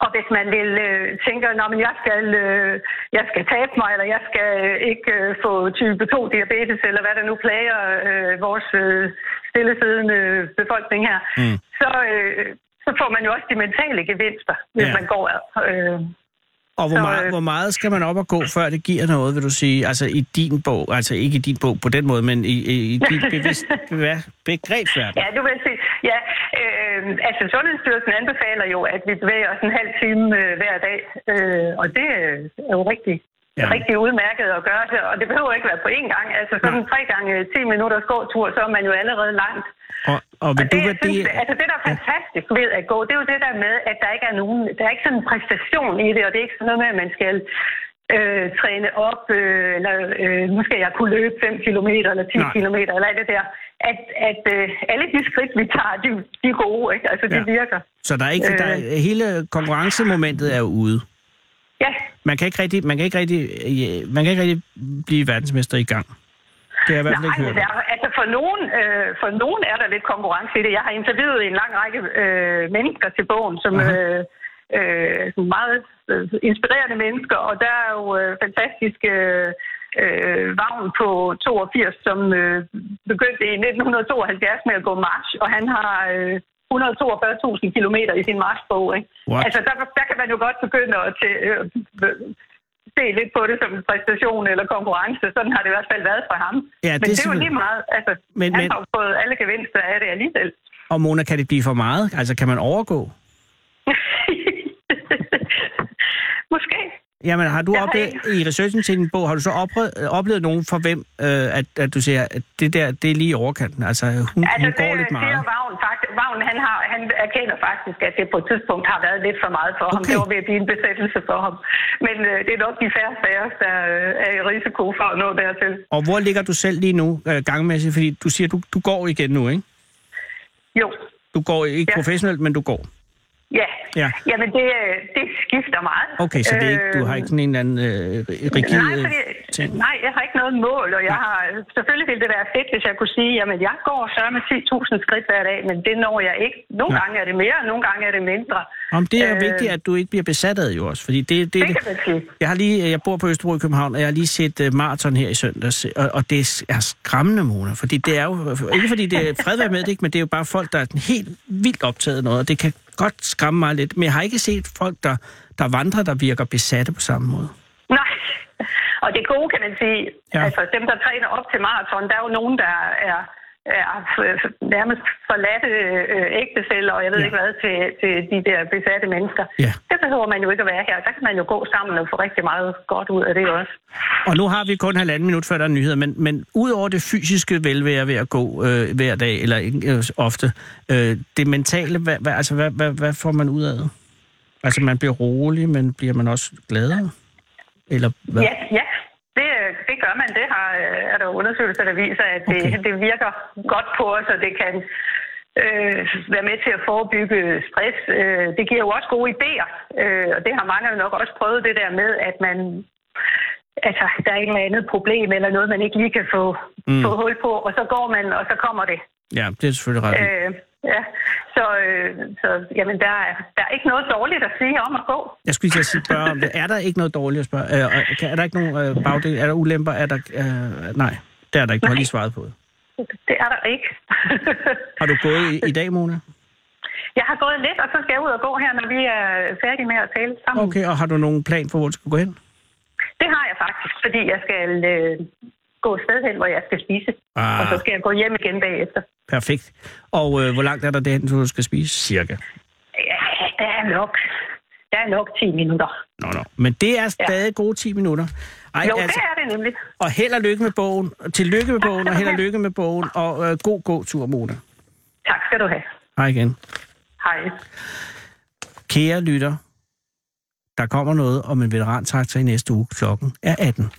og hvis man vil øh, tænke, at jeg skal, øh, jeg skal tabe mig, eller jeg skal øh, ikke øh, få type 2 diabetes, eller hvad der nu plager øh, vores øh, stillesiddende befolkning her, Mm. så, øh, så får man jo også de mentale gevinster, hvis ja. man går øh, og hvor meget, øh, hvor meget skal man op og gå, før det giver noget, vil du sige? Altså i din bog, altså ikke i din bog på den måde, men i, i, i dit bevidst, begrebsverden. Ja, du vil sige, ja, øh, altså Sundhedsstyrelsen anbefaler jo, at vi bevæger os en halv time øh, hver dag, øh, og det er jo rigtig, Ja. rigtig udmærket at gøre det, og det behøver ikke være på én gang. Altså sådan tre gange 10 minutters gåtur, så er man jo allerede langt. Og, og vil Og du det, vurdere... synes, altså det, der er fantastisk ved at gå, det er jo det der med, at der ikke er nogen, der er ikke sådan en præstation i det, og det er ikke sådan noget med, at man skal øh, træne op, øh, eller øh, nu skal jeg kunne løbe 5 km eller 10 Nej. km, eller alt det der. At, at øh, alle de skridt, vi tager, de, de er gode, ikke? Altså, de Ja. virker. Så der er ikke, der er, hele konkurrencemomentet er ude. Ja, man kan ikke rigtig, man kan ikke rigtig, øh, man kan ikke rigtig blive verdensmester i gang. Det jeg i hvert fald Nej, ikke hørt. der, altså for nogen, øh, for nogen er der lidt konkurrence i det. Jeg har interviewet en lang række øh, mennesker til bogen, som øh, øh, som meget øh, inspirerende mennesker, og der er jo øh, fantastiske øh, vagn på 82, som øh, begyndte i 1972 med at gå march, og han har øh, 142.000 kilometer i sin marchbog. Ikke? What? Altså der, der kan man jo godt begynde at til, øh, øh, se lidt på det som en præstation eller konkurrence. Sådan har det i hvert fald været for ham. Ja, det er men det er jo selvfølgelig- lige meget. Altså, Men- han men- har jo fået alle gevinster af det alligevel. Og Mona, kan det blive for meget? Altså, kan man overgå? Måske. Jamen, har du Jeg har oplevet, i researchen til din bog, har du så oplevet, oplevet nogen for hvem, øh, at, at du siger, at det der, det er lige i overkanten? Altså, hun, Altså, hun går det lidt meget. siger Vagn faktisk. Vagn, han, har, han erkender faktisk, at det på et tidspunkt har været lidt for meget for ham. Okay. Det var ved at blive en besættelse for ham. Men øh, det er nok de færreste af os, der øh, er i risiko for at nå dertil. Og hvor ligger du selv lige nu, øh, gangmæssigt? Fordi du siger, du, du går igen nu, ikke? Jo, Du går ikke Ja. professionelt, men du går. Ja. Ja. Jamen, det, øh, det skifter meget. Okay, så det er ikke, du har ikke sådan en eller anden øh, rigid Nej, øh, fordi, ting? nej, jeg har ikke noget mål, og jeg har, selvfølgelig ville det være fedt, hvis jeg kunne sige, jamen jeg går så med 10.000 skridt hver dag, men det når jeg ikke. Nogle Nej. gange er det mere, og nogle gange er det mindre. Om det er Øh, vigtigt, at du ikke bliver besat af det jo også, fordi det, det, Det sige. Jeg har lige, jeg bor på Østerbro i København, og jeg har lige set uh, maraton her i søndags, og, og det er skræmmende, Mona, fordi det er jo, ikke fordi det er fred med det, ikke, men det er jo bare folk, der er helt vildt optaget af noget, og det kan godt skræmme mig lidt, men jeg har ikke set folk, der, der vandrer, der virker besatte på samme måde. Nej. Og det gode, kan man sige, Ja. altså dem, der træner op til maraton, der er jo nogen, der er, nærmest forladte øh, ægtefælder, og jeg ved Ja. ikke hvad, til, til de der besatte mennesker. Ja. Det behøver man jo ikke at være her. Der kan man jo gå sammen og få rigtig meget godt ud af det også. Og nu har vi kun halvanden minut før der er nyheder, men, men ud over det fysiske velvære ved at gå øh, hver dag, eller øh, ofte, øh, det mentale, hvad, hvad, altså, hvad, hvad, hvad får man ud af det? Altså man bliver rolig, men bliver man også gladere? Eller hvad? Ja, ja. Det, det gør man. Det har, øh, er der undersøgelser, der viser, at det, Okay. det virker godt på os, og det kan øh, være med til at forebygge stress. Øh, det giver jo også gode idéer, øh, og det har mange jo nok også prøvet det der med, at man altså, der er et eller andet problem, eller noget, man ikke lige kan få, mm. få hul på, og så går man, og så kommer det. Ja, det er selvfølgelig ret. Øh, ja, så, øh, så jamen, der, er, der er ikke noget dårligt at sige om at gå. Jeg skulle lige sige- spørge om det. Er der ikke noget dårligt at spørge? Øh, er der ikke nogen øh, bagdel? Er der ulemper? Er der, øh, nej, det er der ikke. Du har lige svaret på det. Det er der ikke. Har du gået i, i dag, Mona? Jeg har gået lidt, og så skal jeg ud og gå her, når vi er færdige med at tale sammen. Okay, og har du nogen plan for, hvor du skal gå hen? Det har jeg faktisk, fordi jeg skal øh, gå et sted hen, hvor jeg skal spise. Ah. Og så skal jeg gå hjem igen bagefter. Perfekt. Og øh, hvor langt er der derhen, du skal spise? Cirka. Ja, der er nok. Der er nok 10 minutter. Nå, nå. Men det er stadig gode 10 minutter. Ej, jo, altså... det er det nemlig. Og held og lykke med bogen. Tillykke med bogen, og held og lykke med bogen. Og øh, god gåtur, Mona. Tak skal du have. Hej igen. Hej. Kære lytter, der kommer noget om en veterantraktor i næste uge. Klokken er 18.